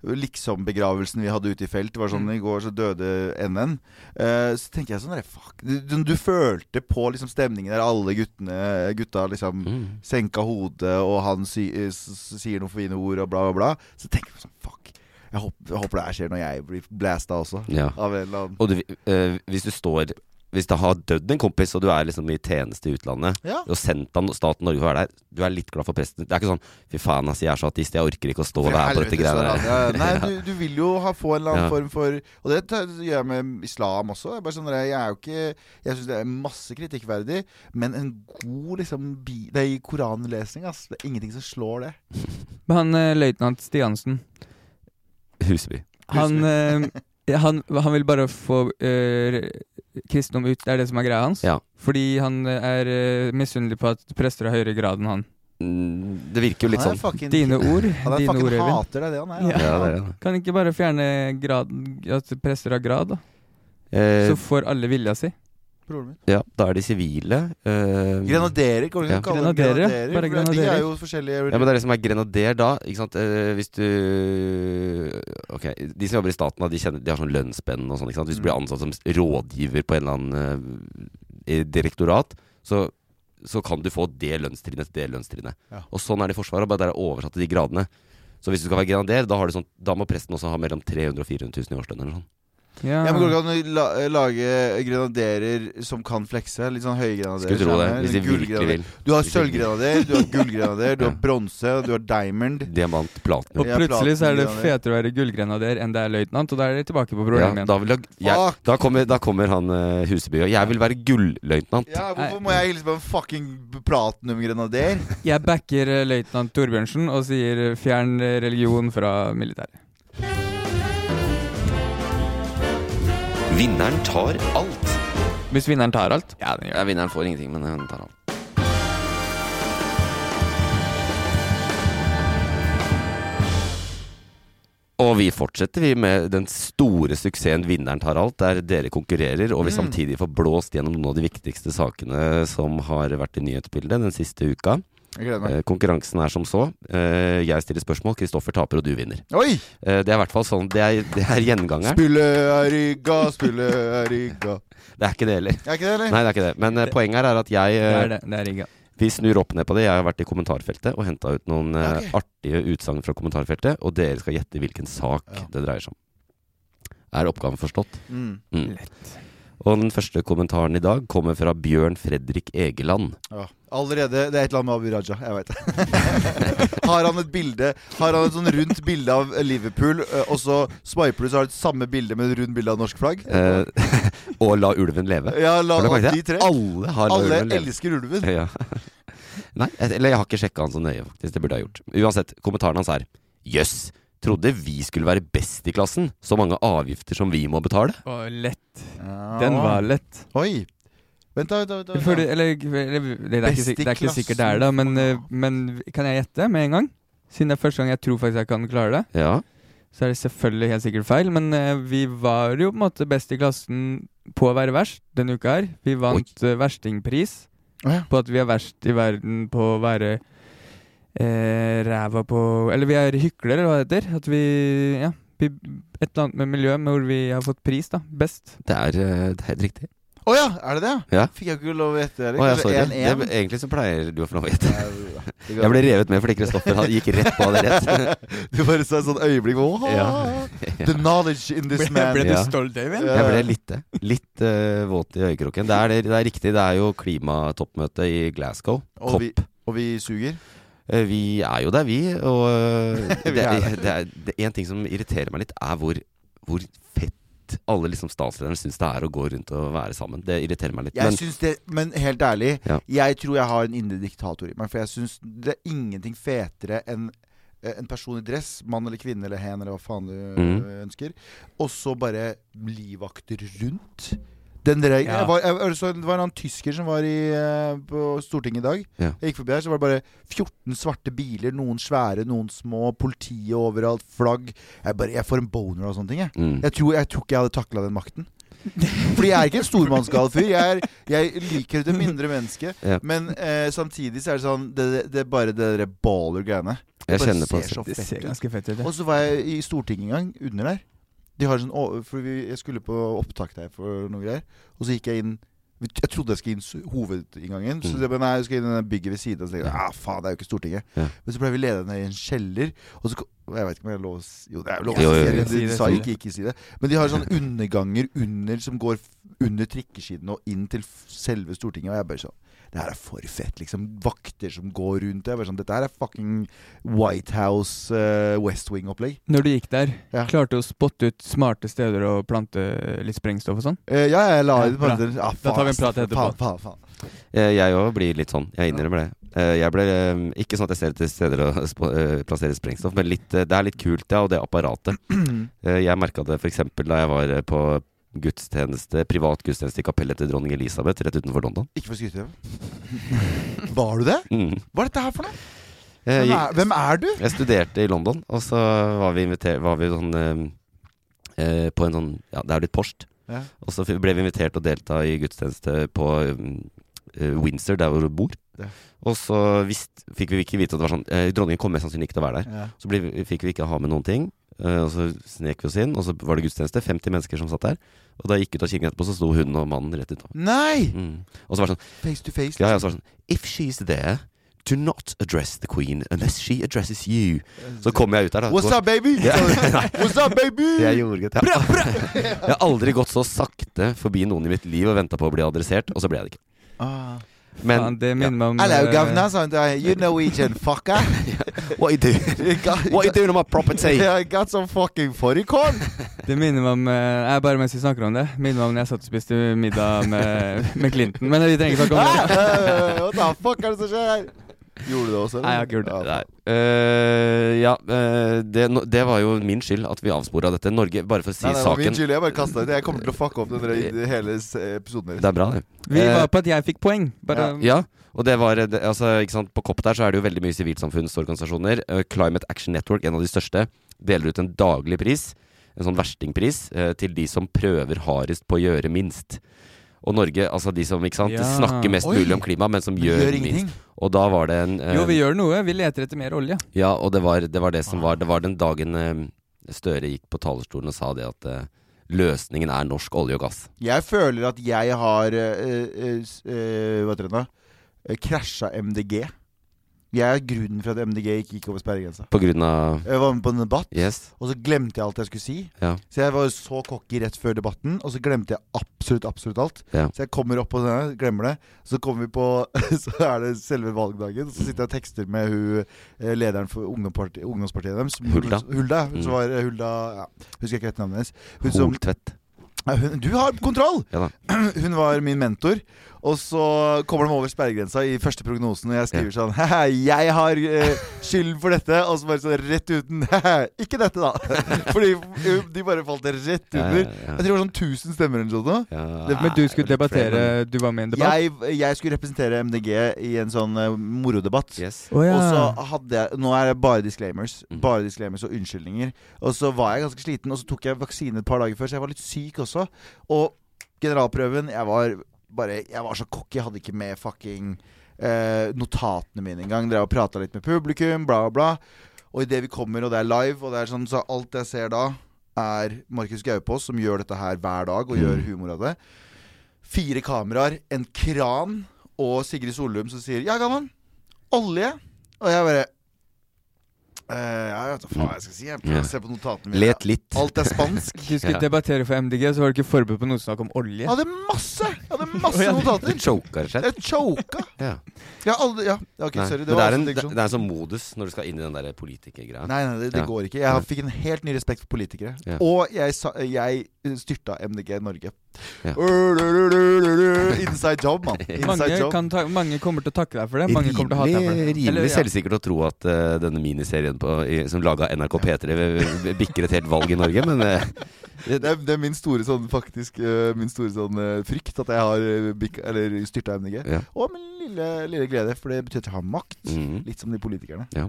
Liksom-begravelsen vi hadde ute i felt. Det var sånn I går så døde NN. Uh, så tenker jeg sånn Fuck. Du, du, følte på liksom stemningen der alle guttene Gutta liksom Mm. senka hodet, og han si, eh, sier noen fine ord, og bla, bla, bla. Så tenker jeg sånn Fuck. Jeg håper, jeg håper det her skjer når jeg blir blasta også. Ja. Og du, uh, hvis du står Hvis det har dødd en kompis, og du er liksom i tjeneste i utlandet, Ja. og sendt han staten Norge for å være der, du er litt glad for presten. Det er ikke sånn 'fy faen, ass, jeg er så ateist, jeg orker ikke å stå og være på dette greiene der'. [laughs] Ja, Nei, du, du vil jo ha, få en eller annen Ja. form for Og det gjør jeg med islam også. Det bare sånn Jeg er jo ikke Jeg syns det er masse kritikkverdig, men en god liksom bi, Det er i koranlesning, ass. Det er ingenting som slår det. Men han eh, løytnant Stiansen, Huseby. han, ja, [laughs] han, han vil bare få uh, kristendom ut. Det er det som er greia hans. Ja. Fordi han eh, er uh, misunnelig på at prester har høyere grad enn han. Mm, det virker jo litt sånn. fucking, Dine ord. [laughs] Han er Dine ord, hater, det er det han er. Ja. Ja, det er det. Kan ikke bare fjerne grad, at prester har grad, da? Eh, Så får alle vilja si. Broren min. ja, da er de sivile. Uh, Grenaderer, kan det Ja. kalle dem Grenaderer, grenaderer? Bare For De er jo forskjellige Ja, men det er det som er grenader da. Ikke sant? Uh, hvis du Ok, De som jobber i staten, de, kjenner, de har sånn lønnsspenn og sånn. ikke sant? Hvis du Mm. blir ansatt som rådgiver på en eller annen uh, direktorat, så, så kan du få det lønnstrinnet til det lønnstrinnet. Ja. Og sånn er det i Forsvaret, bare det er oversatt til de gradene. Så hvis du skal være grenader, da, har du sånn, da må presten også ha mellom 300 og 400 000 i årslønn. eller sånn. Ja. Ja, men Går det ikke an å lage grenaderer som kan flekse? Litt sånn høye grenaderer. Skulle tro det, hvis de virkelig vil. Du har [laughs] sølvgrenader, du har gullgrenader, du har bronse, du har diamond. Diamant, platen. Og plutselig så er det fetere å være gullgrenader enn det er løytnant, og da er det tilbake på problemet igjen. da, vil jeg, jeg, da, kommer, da kommer han uh, Huseby og jeg vil være gulløytnant. Ja, Hvorfor må jeg hilse på en fucking platinumgrenader? Jeg backer uh, løytnant Torbjørnsen og sier eh, fjern eh, religion fra militæret. Vinneren tar alt. Hvis vinneren tar alt? Ja, den gjør det. vinneren får ingenting, men han tar alt. Og vi fortsetter vi med den store suksessen 'Vinneren tar alt', der dere konkurrerer, og vi Mm. samtidig får blåst gjennom noen av de viktigste sakene som har vært i nyhetsbildet den siste uka. Jeg meg. Eh, konkurransen er som så. Eh, jeg stiller spørsmål, Kristoffer taper, og du vinner. Oi! Eh, det er i hvert fall sånn. Det er, det er gjengangeren. Spille er rygga, spille er rygga. [laughs] Det er ikke det heller. Er ikke det, eller? Nei, det er ikke det. Men poenget her er at jeg Det er det. Det er rygga. Vi snur opp ned på det. Jeg har vært i kommentarfeltet og henta ut noen okay. Artige utsagn fra kommentarfeltet, og dere skal gjette hvilken sak Ja. det dreier seg om. Er oppgaven forstått? Mm. Mm. Og den første kommentaren i dag kommer fra Bjørn Fredrik Egeland. Ja. Allerede Det er et eller annet med Abu Raja, jeg veit det. [laughs] har han et bilde Har han et sånn rundt bilde av Liverpool, og så swiper du, så har du et samme bilde med et rundt bilde av norsk flagg? Eh, [laughs] og La ulven leve. Ja, la Har de tre. Alle har La Alle ulven leve. elsker ulven. [laughs] Ja. Nei, eller jeg har ikke sjekka han så nøye, faktisk. Det burde jeg gjort. Uansett, kommentaren hans er Jøss, trodde vi skulle være best i klassen. Så mange avgifter som vi må betale. Å, lett. Ja. Den var lett. Oi. Vent, da. vent, da, da. Fordi, eller, eller det, er ikke, det er sikkert det er det, men, eh, men kan jeg gjette med en gang? Siden det er første gang jeg tror faktisk jeg kan klare det. Ja. Så er det selvfølgelig helt sikkert feil, men eh, vi var jo på en måte best i klassen på å være verst denne uka her. Vi vant uh, verstingpris Å, ja. på at vi er verst i verden på å være eh, ræva på Eller vi er hyklere, eller hva det heter. At vi Ja. Vi, et eller annet med miljø hvor vi har fått pris, da. Best. Det er, eh, det er helt riktig. Å ja, er det det? Ja. Fikk jeg ikke lov å gjette det? Oh, ja, Eller sorry. 1-1? Det, egentlig så pleier du å få lov å gjette. [laughs] Jeg ble revet med fordi Kristoffer han gikk rett på det rett. [laughs] Du bare sa et sånt øyeblikk Åh, Ja. The knowledge in this [laughs] man. ble du stolt, David? Jeg ble litt det. Litt uh, våt i øyekroken. Det er, det, det er riktig. Det er jo klimatoppmøte i Glasgow. Og vi, og vi suger. Eh, Vi er jo der, vi. Og [laughs] eh, det, er en ting som irriterer meg litt, er hvor, hvor fett alle liksom statslederne syns det er å gå rundt og være sammen. Det irriterer meg litt. Jeg Men det, men helt ærlig, Ja. jeg tror jeg har en indre diktator i meg. For jeg syns det er ingenting fetere enn eh, en person i dress, mann eller kvinne eller hen eller hva faen du eh, ønsker, og så bare livvakter rundt. Den der, Ja. jeg var, jeg, jeg så, det var en tysker som var i, eh, på Stortinget i dag. Ja. Jeg gikk forbi her, så var det bare 14 svarte biler. Noen svære, noen små. Politiet overalt. Flagg. Jeg, bare, jeg får en boner av sånne ting. Jeg, mm. jeg, tror, jeg tror ikke jeg hadde takla den makten. Fordi jeg er ikke en stormannsgal fyr. Jeg, er, jeg liker det mindre mennesket. Ja. Men eh, samtidig så er det sånn Det, det, det er bare det derre baller-greiene. Jeg kjenner på ser Det ser ganske fett ut. Og så var jeg i Stortinget en gang, under der. De har sånn For vi, jeg skulle på opptak der for noe greier. Og så gikk jeg inn Jeg trodde jeg skulle inn hovedinngangen. Så Mm. jeg, bare, nei, jeg skal inn i det bygget ved siden. Og så tenkte jeg ah, faen, det er jo ikke Stortinget. Ja. Men så ble vi ledet ned i en kjeller. Og så Jeg vet ikke om jeg har lov å si Jo, det er jo lov å si det. Du sa ikke ikke si det. Men de har sånne underganger under som går under trikkeskidene og inn til selve Stortinget. Og jeg bare sånn Det her er for fett, liksom. Vakter som går rundt. Jeg bare sånn Dette her er fucking White House uh, West Wing-opplegg. Når du gikk der, Ja. klarte du å spotte ut smarte steder å plante litt sprengstoff og sånn? Eh, ja, jeg la Ja, det Da tar vi en prat etterpå. Faen, faen, faen. Eh, Jeg òg blir litt sånn. Jeg innrømmer det. Eh, Jeg ble eh, Ikke sånn at jeg ser etter steder å [laughs] eh, plassere sprengstoff, men litt, det er litt kult, ja, og det apparatet. [clears throat] Eh, Jeg merka det f.eks. da jeg var på gudstjeneste, privat gudstjeneste i kapellet til dronning Elisabeth rett utenfor London. Ikke for å skryte. [laughs] Var du det? Mm. Hva er dette her for noe? Eh, Hvem er, hvem er du? Jeg studerte i London, og så var vi inviter, var vi sånn eh, På en sånn Ja, det er litt post. Ja. Og så ble vi invitert til å delta i gudstjeneste på eh, Windsor, der hvor du bor. Ja. Og så visst, fikk vi ikke vite at det var sånn eh, Dronningen kom mest sannsynlig ikke til å være der. Ja. Så ble, fikk vi ikke ha med noen ting. eh, og så snek vi oss inn, og så var det gudstjeneste. 50 mennesker som satt der. Og da jeg gikk ut av kirken etterpå, så sto hun og mannen rett utover. Nei! Mm. Og så var det sånn Face to face. Ja, ja, så var det sånn If she's there, do not address the queen unless she addresses you. Så kom jeg ut der, da. What's up, baby? Ja. [laughs] What's up, baby? [laughs] Jeg gjorde det. Jeg, [laughs] jeg har aldri gått så sakte forbi noen i mitt liv og venta på å bli adressert, og så ble jeg det ikke. Ah. Men Fan, det minner meg om Hello, eh, governor. Sånn, you [laughs] Norwegian fucker. [laughs] What you doing? What you doing on my property? [laughs] I got some fucking fårikål. Det minner meg om eh, Jeg Bare mens vi snakker om det, minner meg om når jeg satt og spiste middag med, med Clinton. Men vi trenger ikke snakke om det. Ah, What the fuck er det som skjer her? Gjorde du det også? eller? Nei, jeg har ikke gjort det. Ja, Nei. Uh, ja, uh, det, no- det var jo min skyld at vi avspora dette. Norge, bare for å si Nei, nei, min skyld. Jeg bare kastet ut. Jeg kommer til å fucke opp den hele episoden deres. Det er bra, det. Vi uh, var på at jeg fikk poeng. Bare, Ja, og det var det, altså, ikke sant, På kopp der så er det jo veldig mye sivilsamfunnsorganisasjoner. Climate Action Network, en av de største, deler ut en daglig pris, en sånn verstingpris, til de som prøver hardest på å gjøre minst. Og Norge, altså de som ikke sant, Ja. snakker mest Oi. mulig om klima, men som gjør, gjør minst. Og da var det en eh, Jo, vi gjør noe. Vi leter etter mer olje. Ja, og det var det, var det som var Det var den dagen eh, Støre gikk på talerstolen og sa det at eh, løsningen er norsk olje og gass. Jeg føler at jeg har uh, Hva heter det? Uh, Krasja MDG. Jeg er grunnen for at MDG ikke gikk over sperregrensa. På grunn av Jeg var med på en debatt, Yes. og så glemte jeg alt jeg skulle si. Ja. Så jeg var så cocky rett før debatten, og så glemte jeg absolutt absolutt alt. Ja. Så jeg kommer opp på denne, glemmer det. Så kommer vi på [laughs] Så er det selve valgdagen. Så sitter jeg og tekster med hun eh, lederen for ungdomspartiet, ungdomspartiet deres. Hulda. Hulda. Hun Mm. som var Hulda ja, Husker jeg ikke rett navnet hennes. Hun som Holtvedt. Du har kontroll! Ja da. [clears throat] Hun var min mentor. Og så kommer de over sperregrensa i første prognosen, og jeg skriver sånn Haha, jeg har eh, skylden for dette. Og så bare sånn rett uten Ikke dette, da! [laughs] Fordi de bare falt rett under. ja, ja. Jeg tror det var sånn 1000 stemmer eller noe sånt. Ja, men du skulle er flere, debattere Du var med i en debatt? Jeg, jeg skulle representere MDG i en sånn uh, morodebatt. Yes. Oh, ja. Og så hadde jeg Nå er det bare disclaimers. Mhm. Bare disclaimers og unnskyldninger. Og så var jeg ganske sliten, og så tok jeg vaksine et par dager før, så jeg var litt syk også. Og generalprøven Jeg var bare Jeg var så cocky. Jeg hadde ikke med fucking eh, notatene mine engang. Drev og prata litt med publikum, bla, bla. Og idet vi kommer, og det er live, og det er sånn, så alt jeg ser da, er Markus Gaupås, som gjør dette her hver dag, og Mm. gjør humor av det. Fire kameraer, en kran, og Sigrid Solum som sier 'Ja, Galvan, olje'. Og jeg bare Eh, ja, jeg vet ikke faen hva jeg skal si. Jeg prøver å se på notatene mine. Let litt. Alt er spansk. [laughs] Du skulle Ja. debattere for MDG, så var du ikke forberedt på noe snakk om olje. Jeg hadde masse! Jeg hadde [laughs] masse notater. Det choka, rett og slett. Jeg choka. Ja. Aldri Ja, ok, Nei. sorry. Det var det, er en, det, det er en sånn modus når du skal inn i den der politikergreia. Nei, nei, det, det Ja. går ikke. Jeg fikk en helt ny respekt for politikere. Ja. Og jeg, jeg styrta MDG Norge. Ja. Inside job, mann. [laughs] Mange, job. kan ta, mange kommer til å takke deg for det. Mange kommer til å hate deg for det. Rimelig, Eller, rimelig ja. selvsikkert å tro at uh, denne miniserien på, i, som laga NRK P3 bikker et helt valg i Norge, men uh, [laughs] Det er, det er min store sånn faktisk uh, Min store sånn frykt at jeg har bikk, Eller styrta MDG. ja. Og min lille, lille glede, for det betyr at jeg har makt. Mm. Litt som de politikerne. Ja.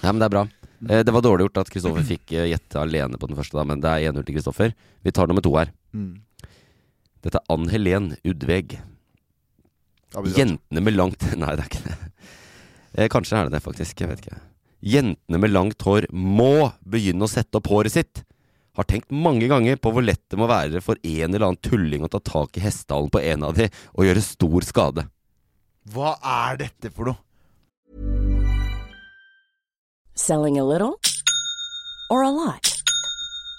Nei, men det er bra. Eh, det var dårlig gjort at Kristoffer fikk gjette alene på den første, da, men det er 1-0 til Kristoffer. Vi tar nummer to her. Mm. Dette er Ann Helen Udveg. Jentene med langt [laughs] Nei, det er ikke det. Eh, kanskje er det det, faktisk. Jeg vet ikke. Jentene med langt hår må begynne å sette opp håret sitt. Har tenkt mange ganger på hvor lett det må være for en eller annen tulling å ta tak i hestehalen på en av de og gjøre stor skade. Hva er dette for noe? Selling a little or a lot?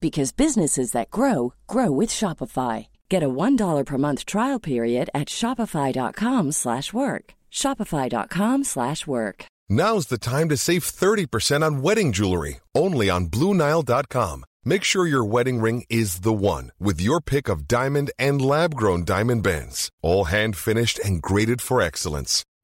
because businesses that grow grow with Shopify. Get a $1 per month trial period at shopify.com/work. slash work. shopify.com/work. slash work. Now's the time to save 30% on wedding jewelry, only on BlueNile.com. Make sure your wedding ring is the one with your pick of diamond and lab grown diamond bands, all hand finished and graded for excellence.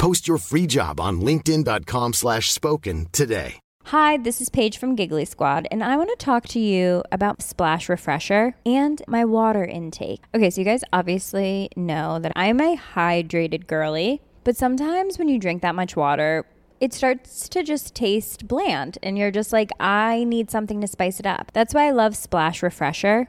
Post your free job on linkedin.com/spoken slash spoken today. Hi, this is Paige from Giggly Squad, and I want to talk to you about Splash Refresher and my water intake. Okay, so you guys obviously know that I'm a hydrated girly, but sometimes when you drink that much water, it starts to just taste bland, and you're just like, I need something to spice it up. That's why I love Splash Refresher.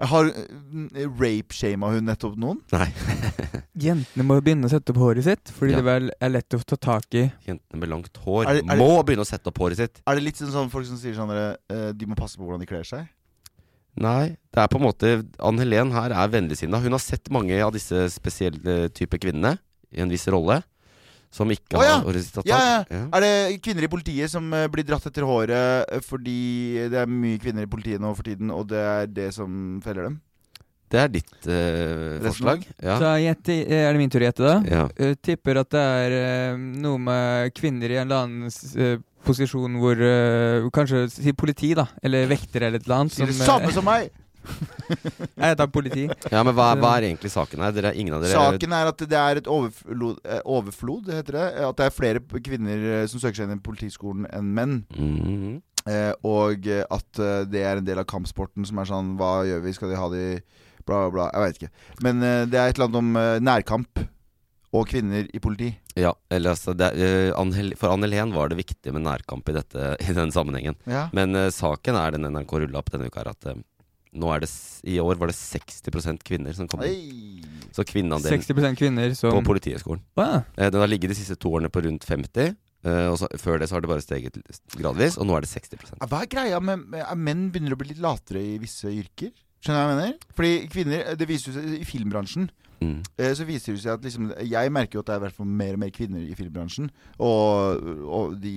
Har uh, rape-shama hun nettopp noen? Nei. [laughs] Jentene må begynne å sette opp håret sitt, fordi Ja. det vel er lett å ta tak i. Jentene med langt hår Er det- er det- må begynne å sette opp håret sitt. Er det litt sånn, sånn folk som sier sånn dere, eh, De må passe på hvordan de kler seg? Nei, det er på en måte Ann Helen her er vennligsinna. Hun har sett mange av disse spesielle type kvinnene i en viss rolle. Som ikke oh, ja. har resultat. Ja, Ja, ja. Er det kvinner i politiet som eh, blir dratt etter håret eh, fordi det er mye kvinner i politiet nå for tiden, og det er det som feller dem? Det er ditt uh, forslag. Ja. Så jeg, er det min tur å gjette, da? Ja. Uh, tipper at det er uh, noe med kvinner i en eller annen posisjon hvor Kanskje si politi, da. Eller vektere eller et eller annet. Som, det samme som meg! Jeg heter politi. ja, men hva, hva er egentlig saken her? Dere, ingen av dere Saken er at det er et overflod, eh, overflod heter det. At det er flere kvinner eh, som søker seg inn i politiskolen enn menn. Mhm. Eh, og eh, at det er en del av kampsporten som er sånn Hva gjør vi? Skal de ha de Bla, bla, bla. Jeg veit ikke. Men eh, det er et eller annet om eh, nærkamp. Og kvinner i politi. Ja, eller altså det, er, eh, For Ann Helen var det viktig med nærkamp i, dette, [laughs] i den sammenhengen. Ja. Men uh, saken er den NRK rulla opp denne uka, er at er det, i år var det 60% kvinner som kom inn. Så kvinneandelen 60 kvinner som på Politihøgskolen. Ja. Eh, Den har ligget de siste to årene på rundt 50. Uh, og så, før det så har det bare steget gradvis, og nå er det 60 Hva er greia med, med at menn begynner å bli litt latere i visse yrker? Skjønner du hva jeg mener? Fordi kvinner, Det viser seg i filmbransjen. Mm. eh, Så viser det seg at liksom, Jeg merker jo at det er hvert mer og mer kvinner i filmbransjen. Og, og de,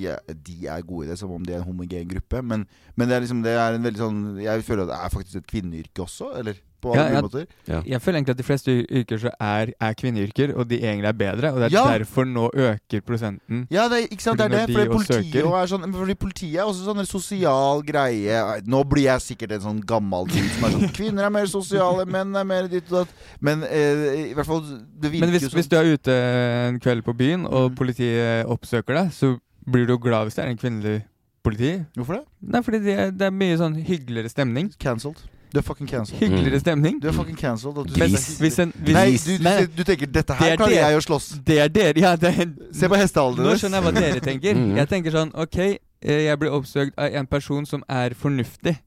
de er gode i det, som om de er en homogen gruppe. Men, men det er liksom Det er en veldig sånn Jeg føler at det er faktisk et kvinneyrke også. Eller på alle Ja, jeg- måter. Ja. Jeg føler egentlig at de fleste yrker så er, er kvinneyrker, og de egentlig er bedre. Og det er Ja. derfor nå øker prosenten. Ja, det er, ikke sant, det er det. Fordi politiet, er sånn, fordi politiet er også sånn en sosial greie. Nå blir jeg sikkert en sånn gammel dude som er sånn [laughs] Kvinner er mer sosiale, menn er mer ditt og datt. Men eh, i hvert fall Det virker Men hvis, jo sånn. hvis du er ute en kveld på byen, og Mm. politiet oppsøker deg, så blir du glad hvis det er en kvinnelig politi. Hvorfor det? Nei, fordi det er, det er mye sånn hyggeligere stemning. Cancelled. Du er fucking cancelled. Hyggeligere Mm. stemning. Du er fucking cancelled. du Nei, du, du, du tenker 'dette her er klarer jeg å slåss'. Det er dere. Ja, det er, Se på hestealderen Nå skjønner jeg hva dere tenker. Mhm. Jeg tenker sånn OK, eh, jeg blir oppsøkt av en person som er fornuftig.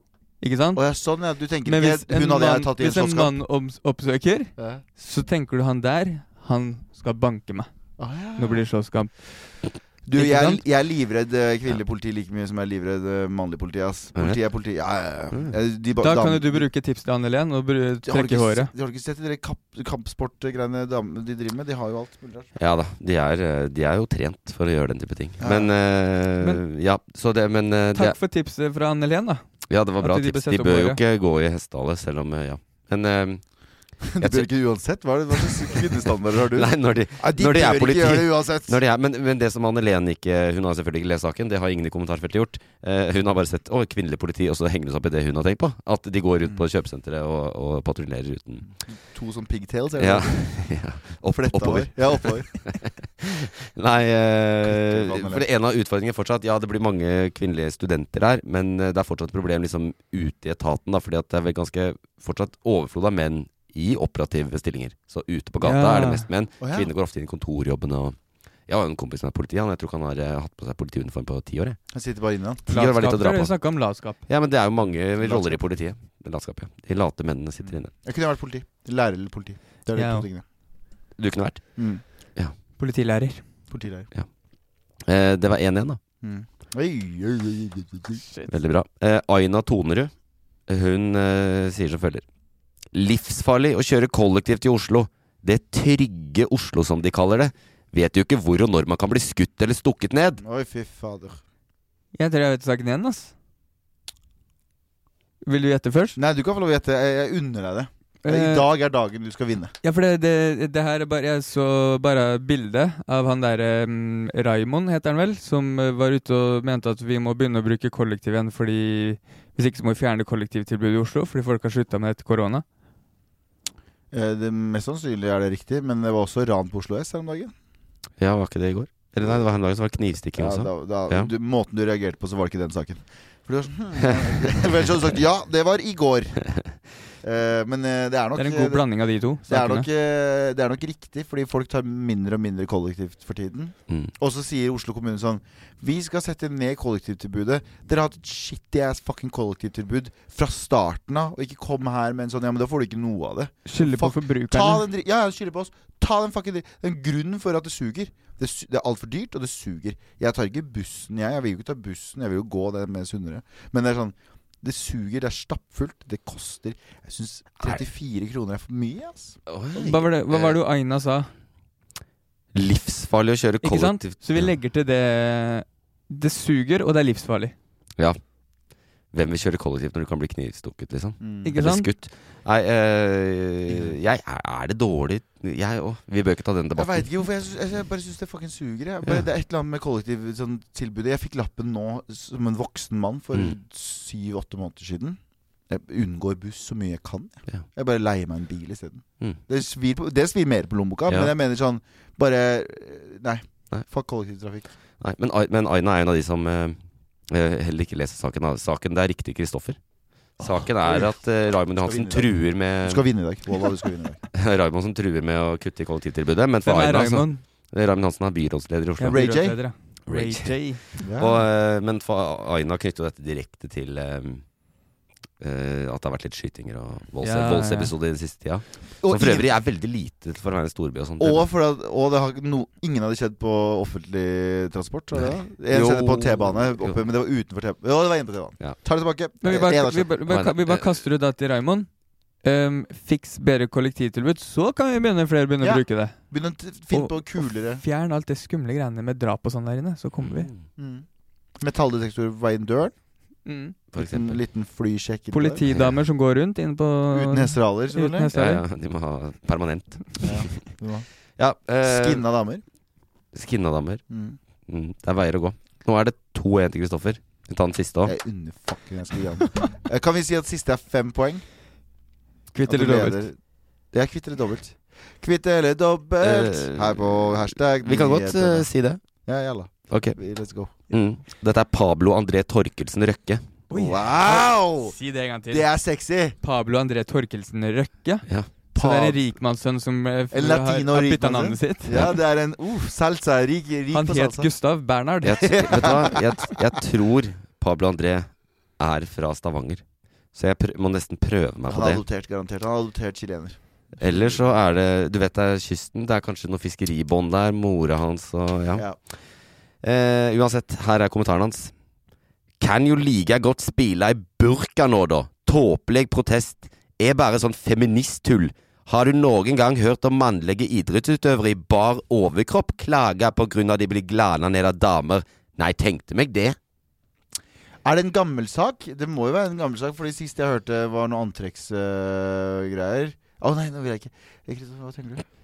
Ikke sant? Og sånn, ja. Du tenker Men hvis ikke en, Hun hadde mann, jeg tatt i en hvis en slåsskamp. mann oppsøker, Ja. så tenker du han der, han skal banke meg. Ah, ja. Nå blir det slåsskamp. Du, jeg, jeg er livredd eh, kvinnelig politi like mye som jeg er livredd eh, mannlig politi. ass? Politi er politi. Ja, ja, ja. Eh, de Da kan jo du bruke tips til Anne Helen og trekke håret. De Har du ikke sett de kamp, kampsportgreiene de driver med? De har jo alt mulig rart. Ja da, de er, de er jo trent for å gjøre den type ting. Ja. Men, uh, Men- Ja, så det Men uh, Takk for tipset fra Anne Helen, da. Ja, det var bra de tips. De bør jo ikke gå i hestehale, selv om Ja. Men eh, [laughs] De bør ikke uansett. Hva, er det, hva slags kvinnestandarder har du? [laughs] Nei, når de, ja, de når de er politi ikke gjøre det når de er, men, men det som Anne Len ikke Hun har selvfølgelig ikke lest saken, det har ingen i kommentarfeltet gjort. Uh, hun har bare sett å, kvinnelig politi, og så henger det seg opp i det hun har tenkt på. At de går ut på kjøpesenteret og, og patruljerer uten To som pigtails? er det Ja. [laughs] ja. Opp, oppover. Ja, oppover. Nei, uh, for en av utfordringene fortsatt Ja, det blir mange kvinnelige studenter her, men eh, det er fortsatt et problem liksom ute i etaten. da Fordi at det er vel ganske fortsatt overflod av menn i operative stillinger. Så ute på gata Ja. er det mest menn. Oh, ja. Kvinner går ofte inn i kontorjobbene. Og jeg har en kompis som er politi. Han, jeg tror ikke han har uh, hatt på seg politiuniform på ti år. Jeg. Han sitter bare inne, han. Ti år var litt å dra Dere på. snakka om latskap. Ja, men det er jo mange roller i politiet. Latskap, ja. De late mennene sitter inne. Jeg kunne vært politi. Lærer eller politi. Det er de Ja. to tingene. Du kunne vært. Mm. Politilærer. Politilærer. Eh, det var 1-1, da. Mm. Oi, oi, oi, oi, oi. Veldig bra. Eh, Aina Tonerud, hun eh, sier som følger. Livsfarlig å kjøre kollektivt i Oslo. Det trygge Oslo, som de kaller det. Vet jo ikke hvor og når man kan bli skutt eller stukket ned. Oi, fy fader. Jeg tror jeg vet saken igjen, ass. Vil du gjette først? Nei, du kan få lov å gjette. Jeg, jeg unner deg det. I Eh, dag er dagen du skal vinne. Ja, for det, det, det her er bare Jeg så bare bildet av han derre um, Raimond, heter han vel, som var ute og mente at vi må begynne å bruke kollektiv igjen fordi Hvis ikke så må vi fjerne kollektivtilbudet i Oslo fordi folk har slutta med etter korona. Eh, Det Mest sannsynlig er det riktig, men det var også ran på Oslo S her om dagen. Ja, var ikke det i går? Eller nei, det var her om dagen, som var knivstikking Ja, også. da, da, Ja. du, måten du reagerte på, så var det ikke den saken. For du var sånn Vel, så hadde du sagt ja, det var i går. [laughs] Eh, men eh, det er nok Det er en god blanding av de to. det er, nok, eh, det er nok riktig, fordi folk tar mindre og mindre kollektivt for tiden. Mm. Og så sier Oslo kommune sånn Vi skal sette ned kollektivtilbudet. Dere har hatt et shitty ass fucking kollektivtilbud fra starten av, og ikke kom her med en sånn Ja, men da får du ikke noe av det. Skylder på forbrukerne. Ja, ja, skylder på oss. Ta den fucking Den Det er en grunn for at det suger. Det, su det er altfor dyrt, og det suger. Jeg tar ikke bussen, jeg. Jeg vil jo ikke ta bussen. Jeg vil jo gå det med sunnere. Men det er sånn Det suger, det er stappfullt, det koster Jeg syns 34 kroner er for mye, ass. Hva var det, hva var det Aina sa? Livsfarlig å kjøre Ikke sant? kollektivt. Så vi legger til det Det suger, og det er livsfarlig. Ja. Hvem vil kjøre kollektivt når du kan bli knivstukket, liksom? Mm. Ikke Eller sant? skutt. Nei, øh, jeg er, er det dårlig Jeg òg. Vi bør ikke ta den debatten. Jeg veit ikke hvorfor. Jeg, synes, jeg bare syns det fucking suger. Jeg. Bare, Ja. Det er et eller annet med kollektivtilbudet. Sånn, jeg fikk lappen nå som en voksen mann for Mm. syv-åtte måneder siden. Jeg unngår buss så mye jeg kan. Jeg, Ja. jeg bare leier meg en bil isteden. Mm. Det, svir på- det svir mer på lommeboka, Ja. men jeg mener sånn Bare Nei. Nei. Fuck kollektivtrafikk. Nei, men, men Aina er en av de som eh, eh, heller ikke lese saken. da. Saken det er riktig Kristoffer. Saken er at uh, Raymond Johansen truer med Du skal vinne i dag. Wallah, du skal vinne i dag. [laughs] Raymond som truer med å kutte i kollektivtilbudet. Men for Hvem er Aina, så Raymond? Det er Raymond Hansen er byrådsleder i Oslo. Ja, Ray J. Ray J. Ray J. Ja. Og, eh, men for Aina knytter jo dette direkte til eh, eh, at det har vært litt skytinger og volds Ja, voldsepisoder i den siste tida. Og Som for øvrig er veldig lite for å være en storby. Og sånt Og, for at, og det har no, ingen hadde det skjedd på offentlig transport? Det? En skjedde på T-bane, men det var utenfor T-bane. Jo, det var inne på T-banen. Ja. Tar det tilbake. Men vi bare, vi, bare, vi, bare, vi bare kaster ut det til Raymond. Um, fiks bedre kollektivtilbud, så kan vi begynne flere begynne Ja. å bruke det. Begynne å finne Og- på kulere Og fjern alt det skumle greiene med drap og sånn der inne, så kommer vi. mm. Metalldetektor på vei inn døren. Mm. Liten, liten flysjekk. Politidamer som går rundt inne på Uten hesteraler, selvfølgelig. Ja, ja, de må ha permanent. Ja, må. [laughs] Ja, eh, Skinna damer. Skinna damer. Mm. Mm, det er veier å gå. Nå er det 2-1 til Kristoffer. Vi tar den siste òg. Eh, Kan vi si at siste er fem poeng? Kvitt eller dobbelt. Det er kvitt eller dobbelt. Kvitt eller dobbelt uh, her på hashtag Vi kan godt eh, si det. Ja, jalla. Ok. Let's go. Mm. Dette er Pablo André Torkelsen Røkke. Wow! Si det en gang til. Det er sexy! Pablo André Torkelsen Røkke. Ja. Så det er en rikmannssønn som eh, har, har bytta navnet sitt. Ja, det er en uh, salsa. Rik, rik Han på het salsa. Gustav Bernhard. Jeg, vet du hva? Jeg, jeg tror Pablo André er fra Stavanger. Så jeg prø må nesten prøve meg Han det er har adoptert, garantert. Han er adoptert chilener. Eller så er det Du vet det er kysten. Det er kanskje noe fiskeribånd der. Mora hans og ja. Ja. Eh, uansett, her er kommentaren hans. Kan jo like godt spille i burka nå, da. Tåpelig protest. Er bare sånn feministtull. Har du noen gang hørt om mannlige idrettsutøvere i bar overkropp klage på de blir glana ned av damer? Nei, tenkte meg det. Er det en gammel sak? Det må jo være en gammel sak, for det siste jeg hørte, var noe antrekksgreier. Å nei, nå vil jeg ikke. Hva tenker du?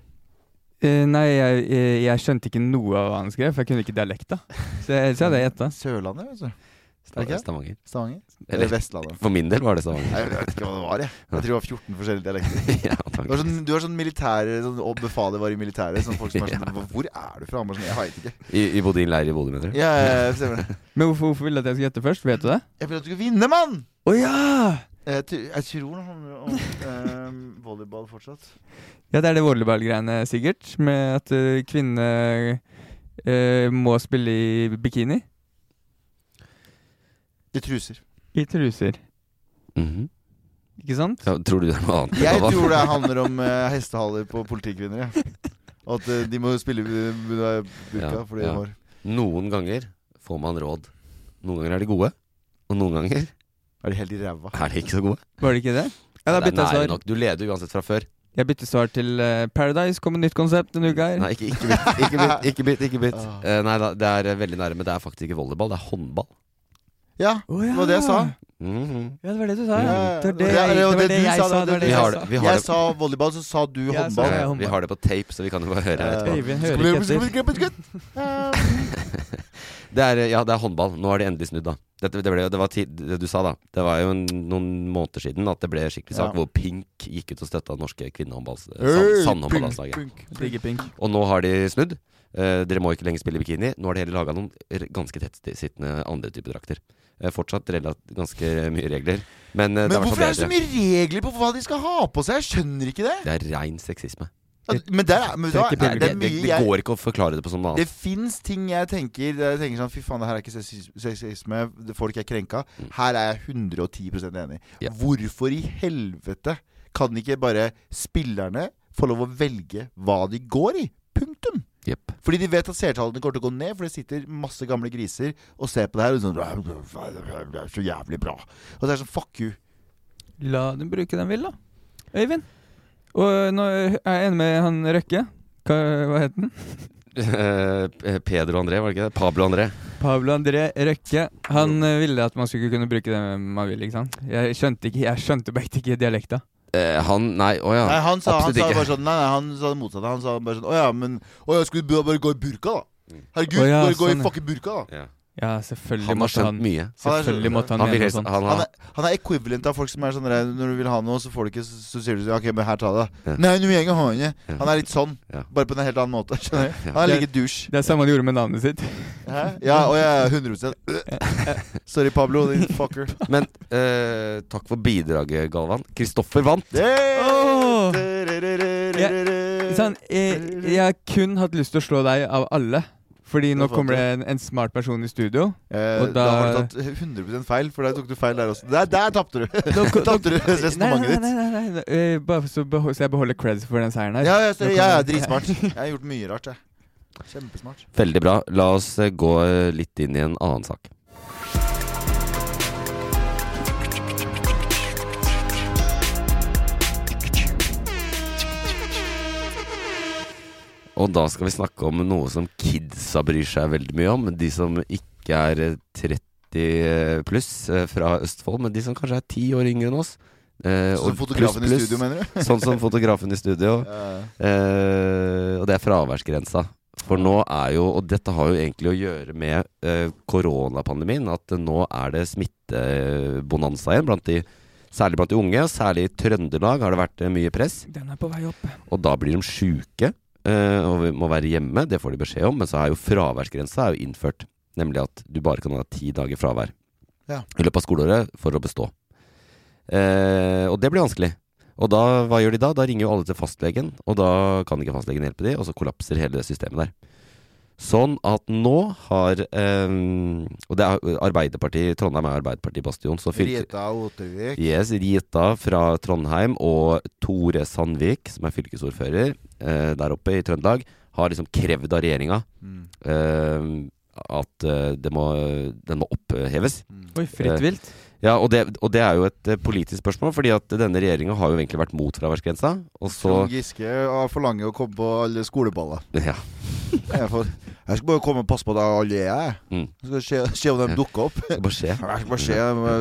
Eh, nei, jeg, jeg, jeg skjønte ikke noe av hva han skrev, for jeg kunne ikke dialekta. Så jeg, så hadde jeg gjetta. [laughs] Sørlandet, vet du. Stav- Er det ikke? Stavanger. Stavanger? Eller- Vestlandet? For min del var det Stavanger. Nei, Jeg vet ikke hva det var, jeg. Jeg tror det var 14 forskjellige dialekter. [laughs] ja, Du har sånn, du har sånn militære sånn, Og befalet var i militæret. Sånn folk som er [laughs] sånn Hvor er du fra? Bare sånn, Jeg veit ikke. I, I bodde i en leir i Bodø, mener du? Ja, ja, ja, stemmer det. Men hvorfor, hvorfor ville du at jeg skulle gjette først? Vet du det? Jeg ville at du skulle vinne, mann! Å ja! Jeg, jeg tror det handler om eh, volleyball fortsatt. Ja, det er det volleyballgreiene, sikkert. Med at uh, kvinner uh, må spille i bikini. I truser. I truser. Mhm. Ikke sant? ja, tror du det er noe annet? Jeg tror det handler om [laughs] uh, hestehaler på politikvinner. Ja. Og at uh, de må spille i burka Ja, fordi de ja. har Noen ganger får man råd. Noen ganger er de gode, og noen ganger Er de helt i ræva? er de ikke så gode. Var de ikke det? Ja, da det er bytta jeg nære svar. nok. Du leder uansett fra før. Jeg bytter svar til eh, Paradise. Kommer nytt konsept denne uka her. Nei, ikke, ikke bytt. Ikke bytt, [laughs] ikke bytt. Ikke bytt. Ah. Eh, nei da, det er eh, veldig nærme. men det er faktisk ikke volleyball, det er håndball. Ja, Å, det var det jeg sa. Mhm. Ja, det var det du sa. Ja, Ja. Det var det, jeg, det det var du jeg sa, det var det Vi jeg har sa. Vi har Jeg det. sa volleyball, så sa du Jeg sa håndball. det. Eh, håndball. vi har det på tape, så vi kan jo bare høre Eh, etterpå. Øyvind hører ikke etter. Det er, ja, det er håndball. Nå har de endelig snudd, da. Dette, det, ble, det var tid, det du sa, da. Det var jo en, noen måneder siden at det ble skikkelig sak Ja. hvor Pink gikk ut og støtta norske kvinnehåndballandslaget. Hey. Og nå har de snudd. Eh, dere må ikke lenger spille bikini. Nå har de heller laga noen ganske tettsittende andre typer drakter. Eh, fortsatt relativt ganske mye regler, men, eh, Men hvorfor er det så mye regler på hva de skal ha på seg? Jeg skjønner ikke det. Det er rein sexisme. At- Men, der, er- men da, det, det er Det, det, mye det går ikke å forklare det på sånn noe Det annet. fins ting jeg tenker jeg tenker sånn Fy faen, det her er ikke sexisme. Folk er krenka. Her er jeg 110% enig. Mm. Ja. Hvorfor i helvete kan ikke bare spillerne få lov å velge hva de går i? Punktum. Yep. Fordi de vet at seertallene kommer til å gå ned, for det sitter masse gamle griser og ser på det her og sånn Det er så jævlig bra. Og det er sånn Fuck you. La dem bruke den vil, da. Øyvind. Og eh, nå er jeg enig med han Røkke. Hva, hva het han? Eh, Pedro André, var det ikke det? Pablo André. Pablo André Røkke. Han eh, ville at man skulle kunne bruke det man vil, ikke sant? Jeg skjønte ikke Jeg skjønte bare ikke dialekta. Eh, han Nei, å ja. Nei, han sa, han sa ikke. bare sånn Nei, nei, han sa det motsatte. Han sa bare sånn Å ja, men Å ja, skulle du bare gå i burka, da? Herregud, Å ja, bare gå sånn, i ja. fucking burka, da. ja. Ja, selvfølgelig Han har måtte han skjønt mye. Selvfølgelig måtte han, Han mene noe sånt. han Han er, han er equivalent av folk som er sånn der, Når du vil ha noe, så får du ikke, så, sier du sånn, Ok, men her, ta det. Ja. Nei, nå jeg ikke ha det. Ja. Han er litt sånn, Ja. bare på en helt annen måte. Skjønner du? Han er like douche. Det er samme han gjorde med navnet sitt. Hæ? Ja, og jeg er 100% Sorry, Pablo, din fucker. Men uh, takk for bidraget, Galvan. Kristoffer vant. Åh! jeg, sånn, jeg, jeg har kun hatt lyst til å slå deg av alle. Fordi nå er kommer det en, en smart person i studio. Eh, og da, da, har du tatt 100% feil, for der tok du feil der også. Der, der tapte du! [laughs] Tapte du resonnementet ditt. nei, nei, nei, nei, nei. Eh, Bare så, beho- så jeg beholder creds for den seieren her. Ja, ja, så, ja, ja, dritsmart. [laughs] Jeg har gjort mye rart, jeg. Kjempesmart. Veldig bra. La oss eh, gå eh, litt inn i en annen sak. Og da skal vi snakke om noe som kidsa bryr seg veldig mye om. De som ikke er eh, 30 pluss eh, fra Østfold, men de som kanskje er ti år yngre enn oss. Eh, Sånn som fotografen i pluss, i studio, mener du? sånn som fotografen i studio. [laughs] Ja. Eh, og det er fraværsgrensa. For nå er jo, og dette har jo egentlig å gjøre med eh, koronapandemien, at nå er det smittebonanza igjen, blant de, særlig blant de unge. Og særlig i Trøndelag har det vært eh, mye press. Den er på vei opp. Og da blir de sjuke eh, og vi må være hjemme. Det får de beskjed om. Men så er jo fraværsgrensa er jo innført. Nemlig at du bare kan ha ti dager fravær Ja. i løpet av skoleåret for å bestå. Eh, og det blir vanskelig. Og da, hva gjør de da? Da ringer jo alle til fastlegen, og da kan ikke fastlegen hjelpe de, og så kollapser hele det systemet der. Sånn at nå har eh, Og det er Arbeiderpartiet Trondheim er Arbeiderparti-bastion. Rita Ottervik. Yes, Rita fra Trondheim og Tore Sandvik, som er fylkesordfører eh, der oppe i Trøndelag, har liksom krevd av regjeringa Mm. eh, at det må, den må oppheves. Oi, fritt Eh, vilt. Ja, og det, og det er jo et eh, politisk spørsmål, fordi at denne regjeringa har jo egentlig vært mot fraværsgrensa. Og så Trond Giske forlanger å komme på alle skoleballer. Ja. [laughs] Jeg, får, jeg skal bare komme og passe på at alle er her. Mm. Jeg skal se, se om de dukker opp. skal bare se. [laughs] Jeg skal bare se,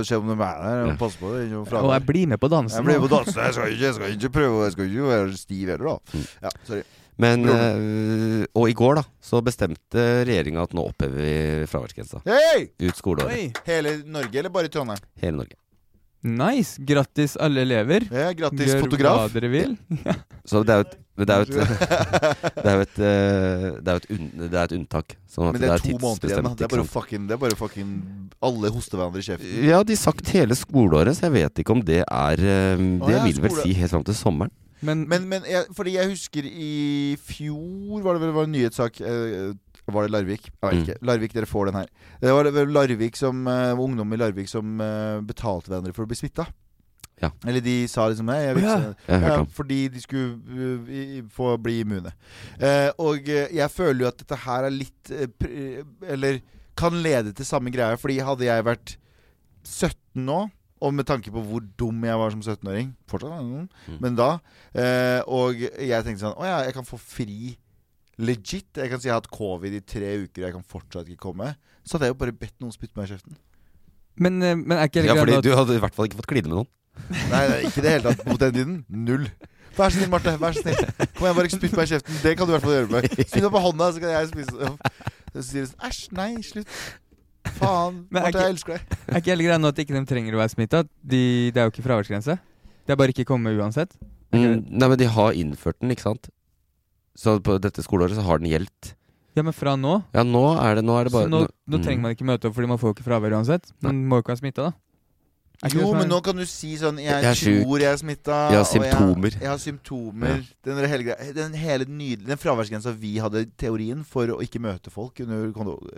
se om de er der. Og passe på det. Og jeg blir med på dansen. Jeg blir med på dansen. Jeg skal ikke, jeg skal ikke prøve Jeg skal ikke være stiv heller, da. Mm. Ja, sorry. Men eh, Og i går, da, så bestemte regjeringa at nå opphever vi fraværsgrensa. Hey! Ut skoleåret. Oi, Hele Norge, eller bare Trondheim? Hele Norge. nice. Grattis, alle elever. Ja, grattis, Gjør fotograf. hva dere vil. [laughs] Så det er jo et det er jo et, [laughs] det er jo et, eh, det er et, unn, det er et unntak. Sånn at Men det er to måneder igjen. Det er bare fucking, det er bare fucking Alle hoster hverandre i kjeften. Ja, de har sagt hele skoleåret, så jeg vet ikke om det er Det Det ja, vil vel si helt fram til sommeren. Men, Men, men jeg, fordi jeg husker i fjor var det vel var en nyhetssak eh, Var det Larvik? Jeg vet Mm. ikke. Larvik, dere får den her. Det var vel Larvik som eh, ungdom i Larvik som eh, betalte hverandre for å bli smitta. Ja. Eller de sa liksom det. jeg ja. Jeg ja. Fordi de skulle uh, i- få bli immune. Uh, og uh, jeg føler jo at dette her er litt eh, pr Eller kan lede til samme greie. Fordi hadde jeg vært 17 nå, og med tanke på hvor dum jeg var som 17-åring Fortsatt er Mm. men da eh, Og jeg tenkte sånn Å ja, jeg kan få fri legit. Jeg kan si jeg har hatt covid i tre uker, og jeg kan fortsatt ikke komme. Så hadde jeg jo bare bedt noen spytte meg i kjeften. men, eh, men er ikke Ja, hele fordi at... du hadde i hvert fall ikke fått kline med noen. Nei, nei, ikke i det hele tatt. Mot den tiden. Null. Vær så snill, Marte. Vær så snill. Kom igjen, bare ikke spytt meg i kjeften. Det kan du i hvert fall gjøre med meg. Spytt meg på hånda, så kan jeg spise Så sier du sånn Æsj, nei, slutt. Faen. Men er Marte, jeg elsker deg. Er ikke hele greia nå at ikke de trenger å være smitta? De, det er jo ikke fraværsgrense. Det er bare ikke komme uansett. Mm, nei, men de har innført den, ikke sant? Så på dette skoleåret så har den gjeldt. Ja, men fra nå? Ja, nå er det, nå er det bare så nå, nå mm. trenger man ikke møte opp, fordi man får ikke fravær uansett. Man må jo ikke være smitta, da. Det Jo, men nå kan du si sånn Jeg, Jeg er tror jeg er smitta. Jeg har symptomer. Jeg, jeg har symptomer. Den, hele, den hele nydelige Den fraværsgrensa vi hadde teorien for å ikke møte folk under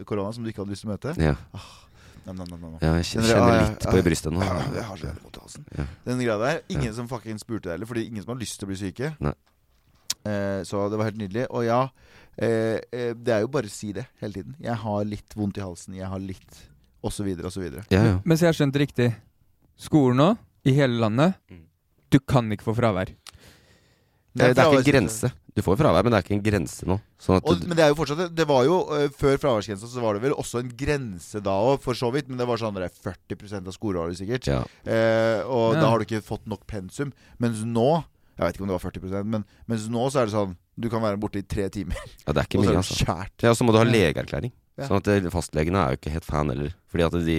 korona som du ikke hadde lyst til å møte. Ja. Nei, nam, nam, nam. ja, jeg kjenner ah, litt på i ah, brystet nå. Ja, jeg har så vondt i halsen. Den greia der. Ingen som fucking spurte deg heller, fordi ingen som har lyst til å bli syke. Nei. Eh, så det var helt nydelig. Og ja, eh, eh, det er jo bare å si det hele tiden. Jeg har litt vondt i halsen, jeg har litt Og så videre, og så videre. Ja, ja. Mens jeg har skjønt riktig. Skolen nå, i hele landet, Mm. du kan ikke få fravær. Det, det er ikke en grense. Du får fravær, men det er ikke en grense nå. Sånn at Og, men det er jo fortsatt Det var jo uh, Før fraværsgrensa så var det vel også en grense da òg, for så vidt. Men det var sånn der 40 av skoleåret, sikkert. ja. Uh, og Ja. da har du ikke fått nok pensum. Mens nå Jeg vet ikke om det var 40% men mens nå så er det sånn Du kan være borte i tre timer, ja, det er ikke mye, er altså. Ja, og så må du ha legeerklæring. Ja. Sånn at eh, fastlegene er jo ikke helt fan heller. Fordi at de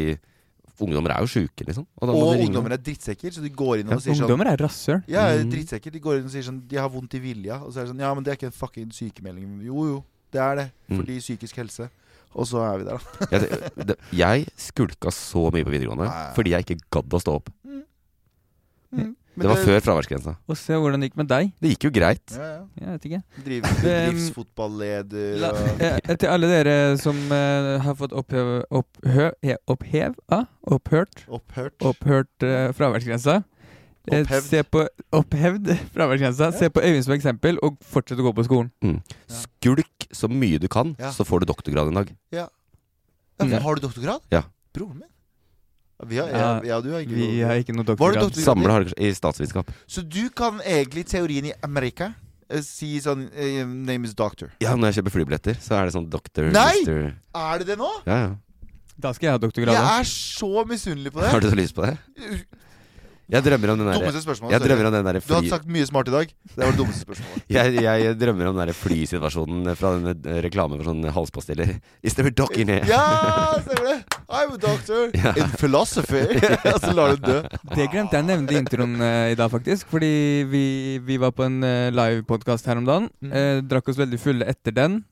Ungdommer er jo sjuke, liksom. Og, Og ungdommer er drittsekker, så de går inn Ja, og sier sånn Ungdommer er rasshøl. Ja, Mm. drittsekker. De går inn og sier sånn De har vondt i vilja. Og så er det sånn Ja, men det er ikke en fucking sykemelding. Jo, jo. Det er det. Mm. Fordi psykisk helse. Og så er vi der, da. jeg, det, jeg skulka så mye på videregående Nei. fordi jeg ikke gadd å stå opp. Mm. Det var før fraværsgrensa. Og se hvordan det gikk med deg. Det gikk jo greit. Ja, ja. Jeg vet ikke. Driv, bedriftsfotballeder La, og [laughs] eh, til alle dere som uh, har fått opphev, opphø, opphev ah, opphørt, Opphørt. opphørt uh, fraværsgrensa. Eh, Opphevd. Se på, opphevd [laughs] fraværsgrensa. Se på Øyvind som eksempel, og fortsett å gå på skolen. Mm. Skulk så mye du kan, Ja. så får du doktorgrad en dag. Ja. Ja, Ja. Har du doktorgrad? Ja. Broren min? Vi har, Ja, ja, du har ikke Vi har ikke noe Var doktorgrad. doktorgrad? Samle i statsvitenskap. Så du kan egentlig teorien i Amerika eh, si sånn uh, Name is doctor. Ja, når jeg kjøper flybilletter, så er det sånn doktor Nei! mister- Er det det nå? Ja, ja. Da skal jeg ha doktorgrad. Jeg er så misunnelig på det. Har du så lyst på det? Jeg drømmer om den Dummeste spørsmålet. Jeg drømmer om den fly... Du hadde sagt mye smart i dag. Det var det dummeste spørsmålet. [laughs] Jeg, jeg drømmer om den der flysituasjonen fra den reklame reklamen for sånne halspastiller. Is there a doc in here? Ja, stemmer det! I'm a doctor [laughs] Ja. in philosophy. [laughs] Og så lar du dø. Det glemte jeg å nevne i introen uh, i dag, faktisk. Fordi vi, vi var på en uh, livepodkast her om dagen. Eh, drakk oss veldig fulle etter den.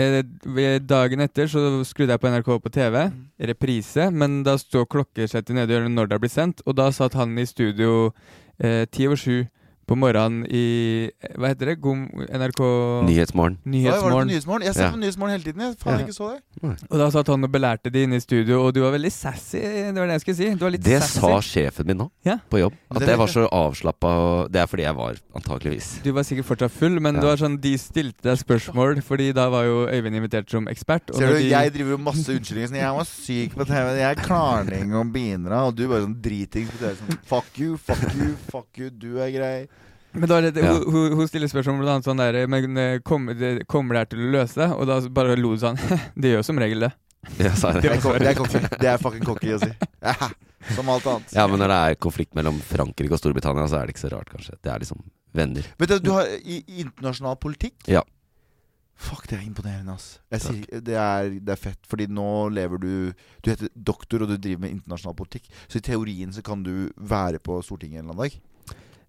Eh, dagen etter så skrudde jeg på NRK på TV, Mm. reprise, men da står klokkesettet nede når det blitt sendt, og da satt han i studio eh, ti over sju på morgenen i Hva heter det? God, NRK Nyhetsmorgen. Nyhetsmorgen. Nyhetsmorgen? Jeg ser Ja. på Nyhetsmorgen hele tiden. Jeg faen Ja. ikke så det. Og da satt han og belærte de inne i studio, og du var veldig sassy. Det var det jeg skulle si. Du var litt Det sassy. sa sjefen min nå, Ja. på jobb. At jeg var så avslappa. Det er fordi jeg var, antakeligvis. Du var sikkert fortsatt full, men Ja. det var sånn, de stilte deg spørsmål, Fordi da var jo Øyvind invitert som ekspert. og Ser du, de, Jeg driver jo masse unnskyldninger. Sånn, jeg var syk på TV, jeg er klarning og begynner, og du bare sånn dritings på TV. Sånn, fuck you, fuck you, fuck you, du er grei. Men da er det, Ja. hun, hun- stiller spørsmål blant annet sånn der Men eh, kommer det, kommer det her til å løse det? Og da bare lo du sånn [laughs] Det gjør som regel det. Jeg sa Det [laughs] det. er, det er. Det er fucking cocky å si. Ja, som alt annet. Ja, men når det er konflikt mellom Frankrike og Storbritannia, så er det ikke så rart, kanskje. Det er liksom venner. Men du, du har i, i internasjonal politikk Ja. Fuck, det er imponerende, ass. Jeg sier, det, er, det er fett, fordi nå lever du Du heter doktor, og du driver med internasjonal politikk. Så i teorien så kan du være på Stortinget en eller annen dag.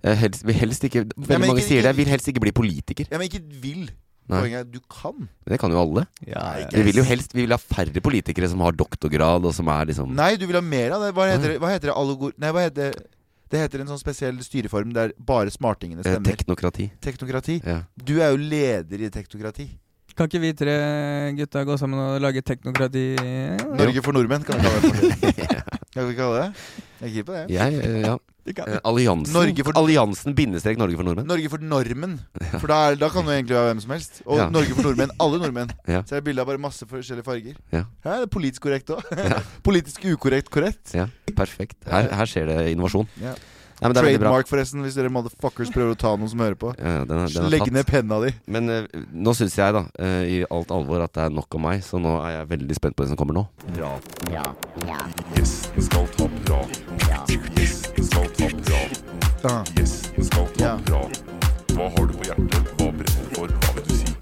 Jeg helst, vil helst ikke Veldig ja, mange ikke- sier det. Jeg vil helst ikke bli politiker. Ja, men ikke vil. Poenget er du kan. Men det kan jo alle. Ja, Vi vil jo helst Vi vil ha færre politikere som har doktorgrad, og som er liksom Nei, du vil ha mer av det. Hva heter det? Hva heter det? Allogor... Nei, hva heter det? Det heter en sånn spesiell styreform der bare smartingene eh, stemmer. teknokrati. Teknokrati. Ja. Du er jo leder i teknokrati. Kan ikke vi tre gutta gå sammen og lage teknokrati? Norge for nordmenn, kan vi kalle det. [laughs] Kan vi kalle det? Jeg er keen på det. Jeg, eh, ja. Eh, Alliansen. Norge for- Alliansen bindestrek Norge for nordmenn. Norge for normen. For da, er, da kan du egentlig være hvem som helst. Og Ja. Norge for nordmenn. Alle nordmenn. [laughs] Ja. Så er det bilde av bare masse forskjellige farger. Ja. Ja, det er politisk korrekt òg. Ja. [laughs] politisk ukorrekt korrekt. Ja, perfekt. Her, her skjer det innovasjon. Ja. Nei, men det er. Trademark, forresten, hvis dere motherfuckers prøver å ta noen som hører på. Ja, ja, den er, den er Legg tatt. ned penna di. Men uh, nå syns jeg, da, uh, i alt alvor, at det er nok om meg. Så nå er jeg veldig spent på det som kommer nå. Gjesten skal ta prat. Gjesten skal ta prat. Gjesten skal ta prat. Hva har du på hjertet? Hva brenner du for? Hva vil du si?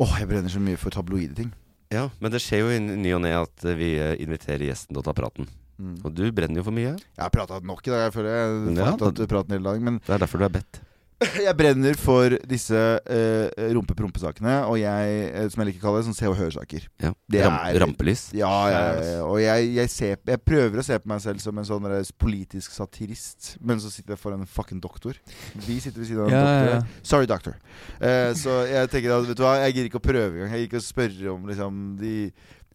Åh, jeg brenner så mye for tabloide ting. Ja, Men det skjer jo i ny og ne at eh, vi inviterer gjesten til å ta praten. Mm. Og du brenner jo for mye. Jeg har prata nok i dag. Jeg føler jeg Ja, tatt praten hele dagen. Men Det er derfor du er bedt. [laughs] jeg brenner for disse uh, rumpe-prompesakene, og jeg, eh, som jeg liker å kalle det, sånn Se og Hør-saker. Ja. Det Ram, er- rampelys. Ja, ja, ja, og jeg, jeg, ser, jeg prøver å se på meg selv som en sånn politisk satirist, men så sitter jeg foran en fucking doktor. Vi sitter ved siden av en Ja, doktor. ja, ja. Sorry, doctor. Uh, så jeg tenker at, vet du hva, jeg gidder ikke å prøve engang. Jeg gidder ikke å spørre om liksom de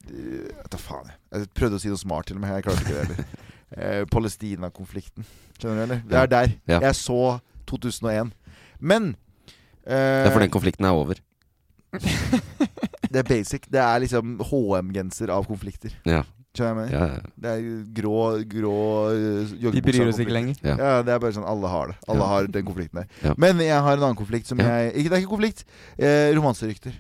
Vet da faen, jeg. Jeg prøvde å si noe smart til og med. Jeg klarte ikke det heller. [laughs] Eh, Palestina-konflikten. Skjønner du, eller? Det er der. Ja. Jeg så 2001. Men Det er for den konflikten er over. [laughs] det er basic. Det er liksom HM-genser av konflikter. Ja. Skjønner jeg mener? ja. Det er grå, grå eh, De bryr oss ikke lenger. Ja. Ja, det er bare sånn alle har det. Alle Ja. har den konflikten der. Ja. Men jeg har en annen konflikt som Ja. jeg ikke, Det er ikke konflikt. Eh, romanserykter.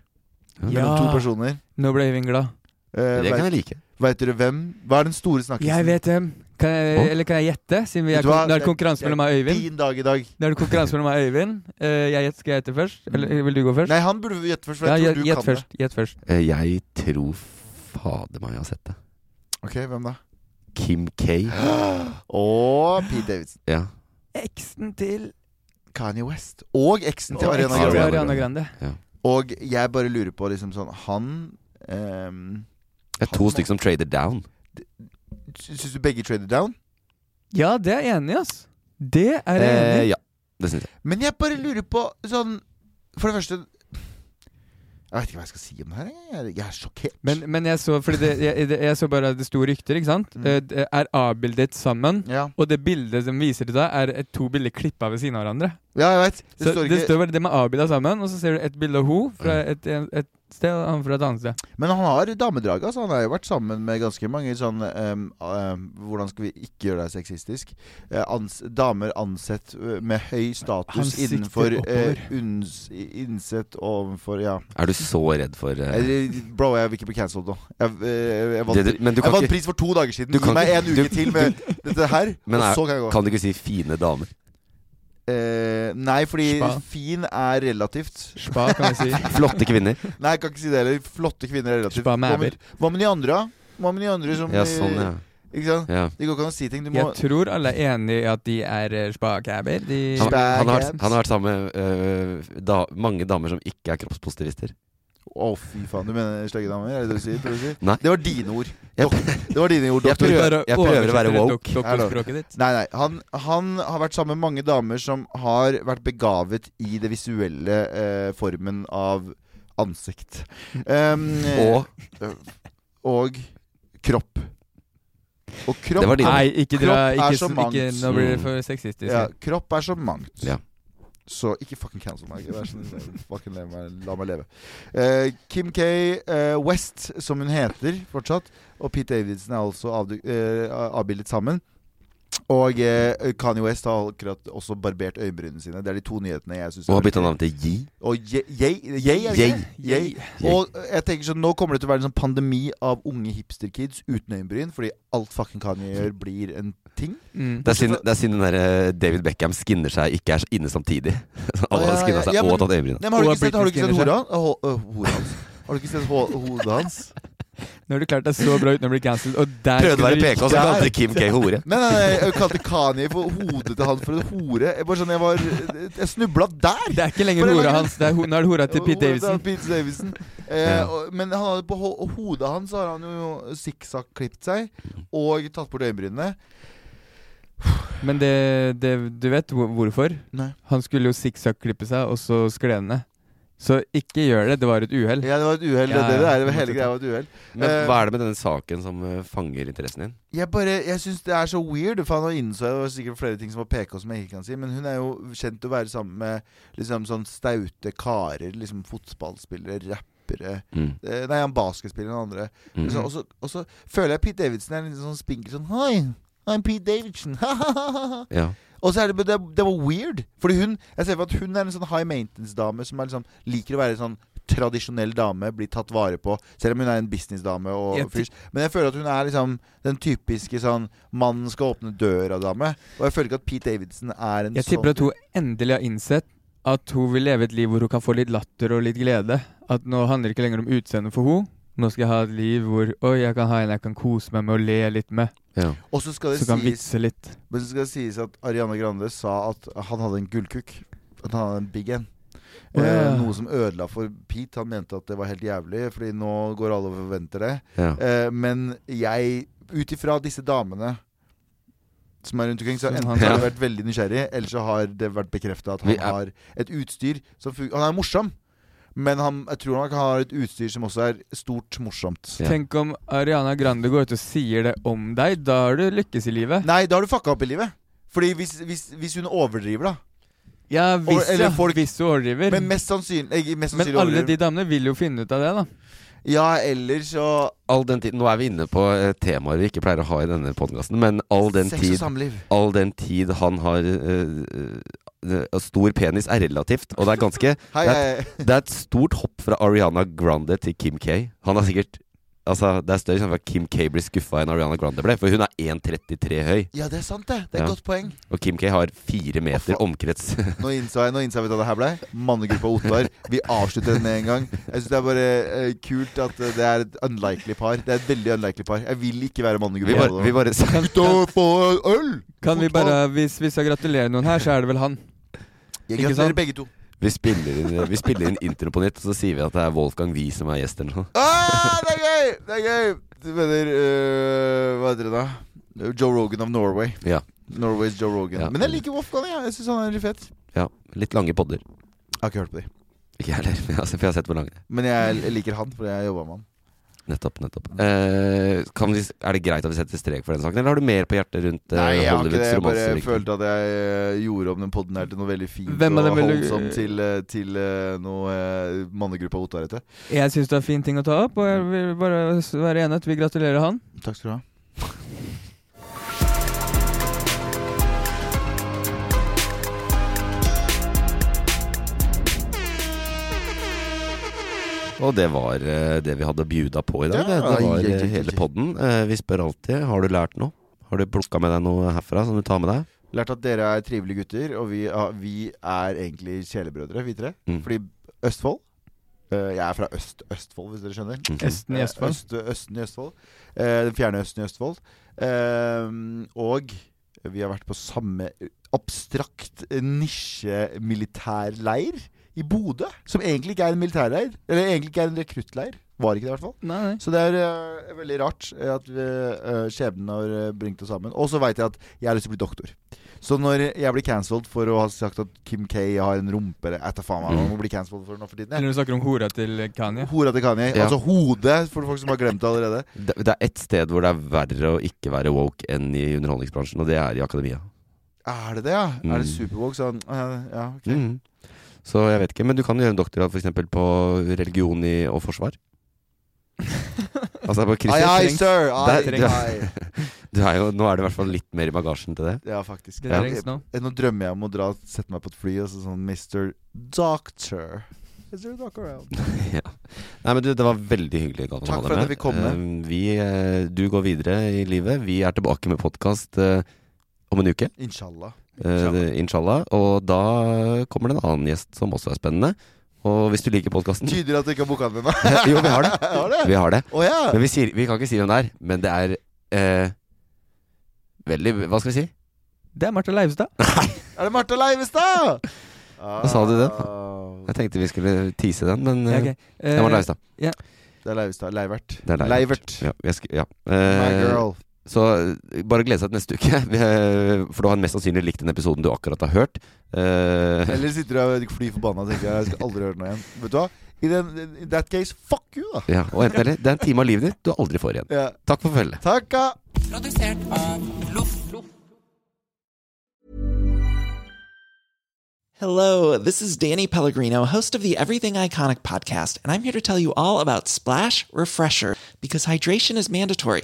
Mellom to personer. Nå ble Øyvind glad. Eh, Det kan jeg like. vet dere hvem? Hva er den store snakkisen? Jeg vet hvem. Kan jeg, oh. eller kan jeg gjette? Siden vi er, kon- det er konkurranse mellom meg og Øyvind. Din dag i dag. Det er det konkurranse mellom meg og Øyvind. Uh, jeg gjett, skal jeg gjette først? Eller vil du gå først? Nei, han burde gjette først, for ja, tror du gjett kan først. Gjett først. Uh, Jeg tror fader meg jeg har sett det. det. Ok, hvem da? Kim K. Og Pete Davidson. Ja. Eksen til Kanye West. Og eksen til Og Ariana eksen til Grande. Ariana Grande. Og jeg bare lurer på liksom sånn Han ehm, Det er to stykker som trader down. Syns du begge trader down? Ja, det er jeg enig i, ass. Det er jeg enig Eh, i. ja, det syns jeg. Men jeg bare lurer på sånn For det første Jeg vet ikke hva jeg skal si om det her. Jeg, jeg er sjokkert. Men, men jeg så fordi det, jeg, jeg så bare det sto rykter, ikke sant? Mm. Eh, det Er avbildet sammen, Ja, og det bildet som viser det da, er to bilder klippa ved siden av hverandre. Ja jeg vet. Det Så står det ikke står bare dem er avbilda sammen, og så ser du et bilde av henne fra et, et, et sted, og han fra et annet sted. Men han har damedrag. Altså. Han har jo vært sammen med ganske mange sånn um, um, Hvordan skal vi ikke gjøre deg sexistisk? Uh, ans damer ansett eh, med høy status Han innenfor uh, innsett overfor Ja. Er du så redd for uh... Bro, jeg vil ikke bli cancelled nå. Jeg, jeg, vant, det, du- jeg vant ikke pris for to dager siden. Du Gi kan meg ikke- en uke du- til med dette her, Men og så kan jeg gå. kan du ikke si fine damer? Eh, nei, fordi Spa. fin er relativt. Spa, kan vi si. [laughs] Flotte kvinner. Nei, jeg kan ikke si det heller. Flotte kvinner er relativt. Spa med Hva med, hva med de andre, da? Hva med de andre som Ja, sånn, ja. Ikke sant? ja. Det går ikke an å si ting. Du må Jeg tror alle er enig i at de er eh, spacabber. De Han, han, har, han har vært sammen med øh, da, mange damer som ikke er kroppspositivister. Å, fy faen. Du mener stygge damer? Er det det du sier? Du sier? Nei. Det var dine ord. Dok- [laughs] Det var dine ord, Jeg prøver- jeg prøver å være woke. Doktorspråket ditt. Nei, nei. Han, han har vært sammen med mange damer som har vært begavet i det visuelle eh, formen av ansikt. Um, Og og kropp. Og kropp Det var dine. Nei, ikke dra Kropp er så mangt. ikke, Nå blir det for sexistisk. Ja, kropp er så mangt. Ja. Så ikke fucking cancel meg. Fucking leve meg, la meg leve. Uh, Kim K. Uh, West, som hun heter fortsatt, og Pete Davidson er altså eh, avbildet sammen. Og eh, Kanye West har akkurat også barbert øyenbrynene sine. Det er de to nyhetene jeg syns Og har bytta navn til Yi. Og Ye- jeg, jeg? Yay. Og jeg tenker sånn, nå kommer det til å være en sånn pandemi av unge hipsterkids uten øyenbryn, fordi alt fucking Kanye gjør, blir en ting. Mm. Det er synd, den der eh, David Beckham skinner seg ikke er så inne samtidig. [laughs] Alle har skinna seg ja, men- og tatt øyenbryn. Har du ikke sett, har du ikke sett skinner hora? Hå- øh, hodet hans? Har du ikke sett hodet hans? Nå har du klart deg så bra uten å bli cancelled, og der Prøvde å være PK, og så kalte Kim K hore. Nei, nei, nei, jeg kalte Kanye for hodet til han for en hore. Jeg, bare sånn, jeg, var, jeg snubla der! Det er ikke lenger hora hans. Det er, nå er det hora til Pete Davison. Davidson. Pete Davison. Eh, og, men han hadde på ho hodet hans har han jo sikksakk-klippet seg og tatt bort øyenbrynene. Men det, det, du vet hvorfor? Nei. Han skulle jo sikksakk-klippe seg, og så skled han ned. Så ikke gjør det. Det var et uhell. Ja, det var et uhell. Ja, det, det det, hele greia var et uhell. Men Eh, hva er det med denne saken som eh, fanger interessen din? Jeg bare, jeg syns det er så weird. For han har innså Det var sikkert flere ting som var PK som jeg ikke kan si. Men hun er jo kjent til å være sammen med liksom sånn staute karer. Liksom fotballspillere, rappere. Mm. Eh, nei, han basketspiller og andre. Mm. Så, og, så, og så føler jeg Pete Davidson er litt sånn spinkel sånn Hei, I'm Pete Davidson. [laughs] Ja. Og så er det, det, det var weird. Fordi hun Jeg ser for at hun er en sånn high maintenance-dame som er liksom, liker å være sånn tradisjonell dame, blir tatt vare på. Selv om hun er en businessdame. og Jeg. Men jeg føler at hun er liksom den typiske sånn mannen skal åpne døra-dame. Og jeg føler ikke at Pete Davidson er en Jeg sånn tipper at hun endelig har innsett at hun vil leve et liv hvor hun kan få litt latter og litt glede. At nå handler det ikke lenger om utseendet for henne. Nå skal jeg ha et liv hvor Oi, jeg kan ha en jeg kan kose meg med og le litt med. Ja. Og så skal det Så kan sies vitse litt. Men så skal det sies at Ariana Grande sa at han hadde en gullkukk. At han hadde en big en. Oh, ja. eh, noe som ødela for Pete. Han mente at det var helt jævlig, Fordi nå går alle og forventer det. Ja. Eh, men jeg, ut ifra disse damene som er rundt omkring, så enten han- har vært veldig nysgjerrig, eller så har det vært bekrefta at han er- har et utstyr som fungerer Han er morsom, men han, jeg tror nok han har et utstyr som også er stort morsomt. Ja. Tenk om Ariana Grande går ut og sier det om deg. Da har du lykkes i livet. Nei, da har du fucka opp i livet. Fordi hvis, hvis, hvis hun overdriver, da Ja, hvis, eller folk- hvis du overdriver. Men Men, mest sannsynlig, eh, mest sannsynlig alle overdriver. de damene vil jo finne ut av det, da. Ja, eller så All den tid, nå er vi inne på eh, temaer vi ikke pleier å ha i denne podkasten, men all den tid. All den tid han har eh, eh, Stor penis er relativt, og det er ganske [laughs] Hei, det, er, det er et stort hopp fra Ariana Grande til Kim K. Han har sikkert Altså, Det er større sjanse for at Kim K blir skuffa enn Ariana Grande ble, for hun er 1,33 høy. Ja, det er sant, det. Det er et Ja. godt poeng. Og Kim K har fire meter omkrets. [laughs] Nå innså jeg nå innså jeg hva det her ble. Mannegruppa Ottar. Vi avslutter den med en gang. Jeg syns det er bare uh, kult at eh, det er et unlikely par. Det er et veldig unlikely par. Jeg vil ikke være Vi mannegruppa. bare, vi bare få øl! Kan vi bare, hvis vi skal gratulere noen her, så er det vel han. Jeg ikke gratulerer sant? begge to. vi spiller, inn, vi spiller inn intro på nytt, og så sier vi at det er Wolfgang Wie som er gjest eller noe. Ah, det er gøy! Det er gøy! Du mener øh, Hva heter det da? Joe Rogan of Norway. Ja. Norway's Joe Rogan. Ja. Men jeg liker Wolfgang. Jeg, jeg syns han er litt fet. Ja, Litt lange podder. Jeg har ikke hørt på de. Ikke jeg heller, for jeg har sett hvor lange de er. Men jeg, jeg liker han, fordi jeg jobba med han. Nettopp. nettopp eh, kan vi, Er det greit at vi setter strek for den saken, eller har du mer på hjertet rundt eh, Nei, jeg har ikke det. Jeg bare følte at jeg eh, gjorde om den podden her til noe veldig fint Hvem og holdsomt til, eh, til eh, noe eh, mannegruppa Ottar heter. Jeg syns det er en fin ting å ta opp, og jeg vil bare være enig at vi gratulerer han. Takk skal du ha. Og det var eh, det vi hadde bjuda på i dag. Ja, det, det var ja, eh, hele podden. Eh, vi spør alltid har du lært noe. Har du plukka med deg noe herfra som du tar med deg? Lært at dere er trivelige gutter, og vi, vi er egentlig kjælebrødre, vi tre. Mm. Fordi Østfold eh, Jeg er fra Øst Østfold, hvis dere skjønner. Mhm. Østen i Østfold. Øst, østen i Østfold. Eh, den fjerne Østen i Østfold. Eh, og vi har vært på samme abstrakt eh, nisje-militærleir i Bodø. Som egentlig ikke er en militærleir. Eller egentlig ikke er en rekruttleir. Var ikke det, i hvert fall. Nei, nei. Så det er uh, veldig rart eh, at vi, eh, skjebnen har bringt oss sammen. Og så veit jeg at jeg har lyst til å bli doktor. Så når jeg blir cancelled for å ha sagt at Kim K har en rumpe eller etter faen meg, Mm. må bli cancelled for nå for tiden Eller du snakker om hora til Kanye. Hora til Kanye. Ja. Altså hodet, for folk som har glemt det allerede. Det, det er ett sted hvor det er verre å ikke være woke enn i underholdningsbransjen, og det er i akademia. Er det det, ja? Er det Mm. superwoke? Sånn Ja, ok. Mhm. Så jeg vet ikke, men du kan gjøre en doktorgrad f.eks. på religion i, og forsvar. altså på Ai, Christian ai, trengs. sir! Aye, der, du, [laughs] du er jo, Nå er det i hvert fall litt mer i bagasjen til det. Ja, faktisk. Det Ja. nå. Eh, Nå drømmer jeg om å dra sette meg på et fly og så sånn Mr. Doctor. Is there a doctor around? [laughs] ja. Nei, men du, Det var veldig hyggelig Takk for at vi kom med. Uh, vi, uh, du går videre i livet. Vi er tilbake med podkast om en uke. Inshallah. Eh, det- Inshallah. Og da kommer det en annen gjest som også er spennende. Og hvis du liker podkasten Tyder at du ikke har booka den ennå. Jo, vi har det. [laughs] har det? Vi har det. Oh, ja. Men vi, sier, vi kan ikke si hvem det er. Men det er eh, veldig Hva skal vi si? Det er Martha Leivestad. [laughs] Er det Marte Leivestad? Hva sa du det? Ah. Jeg tenkte vi skulle tease den, men Ja, eh, ok. det var Leivestad. Leivestad. Det er Leivestad. Leivert. Det er Leivert. Ja, jeg sk ja. My Eh, girl. Så eh, bare glede seg til neste uke. [laughs] Eh, For du har mest sannsynlig likt den episoden du akkurat har hørt. Uh... Eller sitter du og fly forbanna og tenker jeg skal aldri høre noe igjen. Vet du hva? I den, in that case, fuck you, da. ja, og enten eller. Det er en time av livet ditt du aldri får igjen. Ja. Takk for følget. Takka! Hello, this is Danny Pellegrino, host of the Everything Iconic podcast, and I'm here to tell you all about Splash Refresher because hydration is mandatory,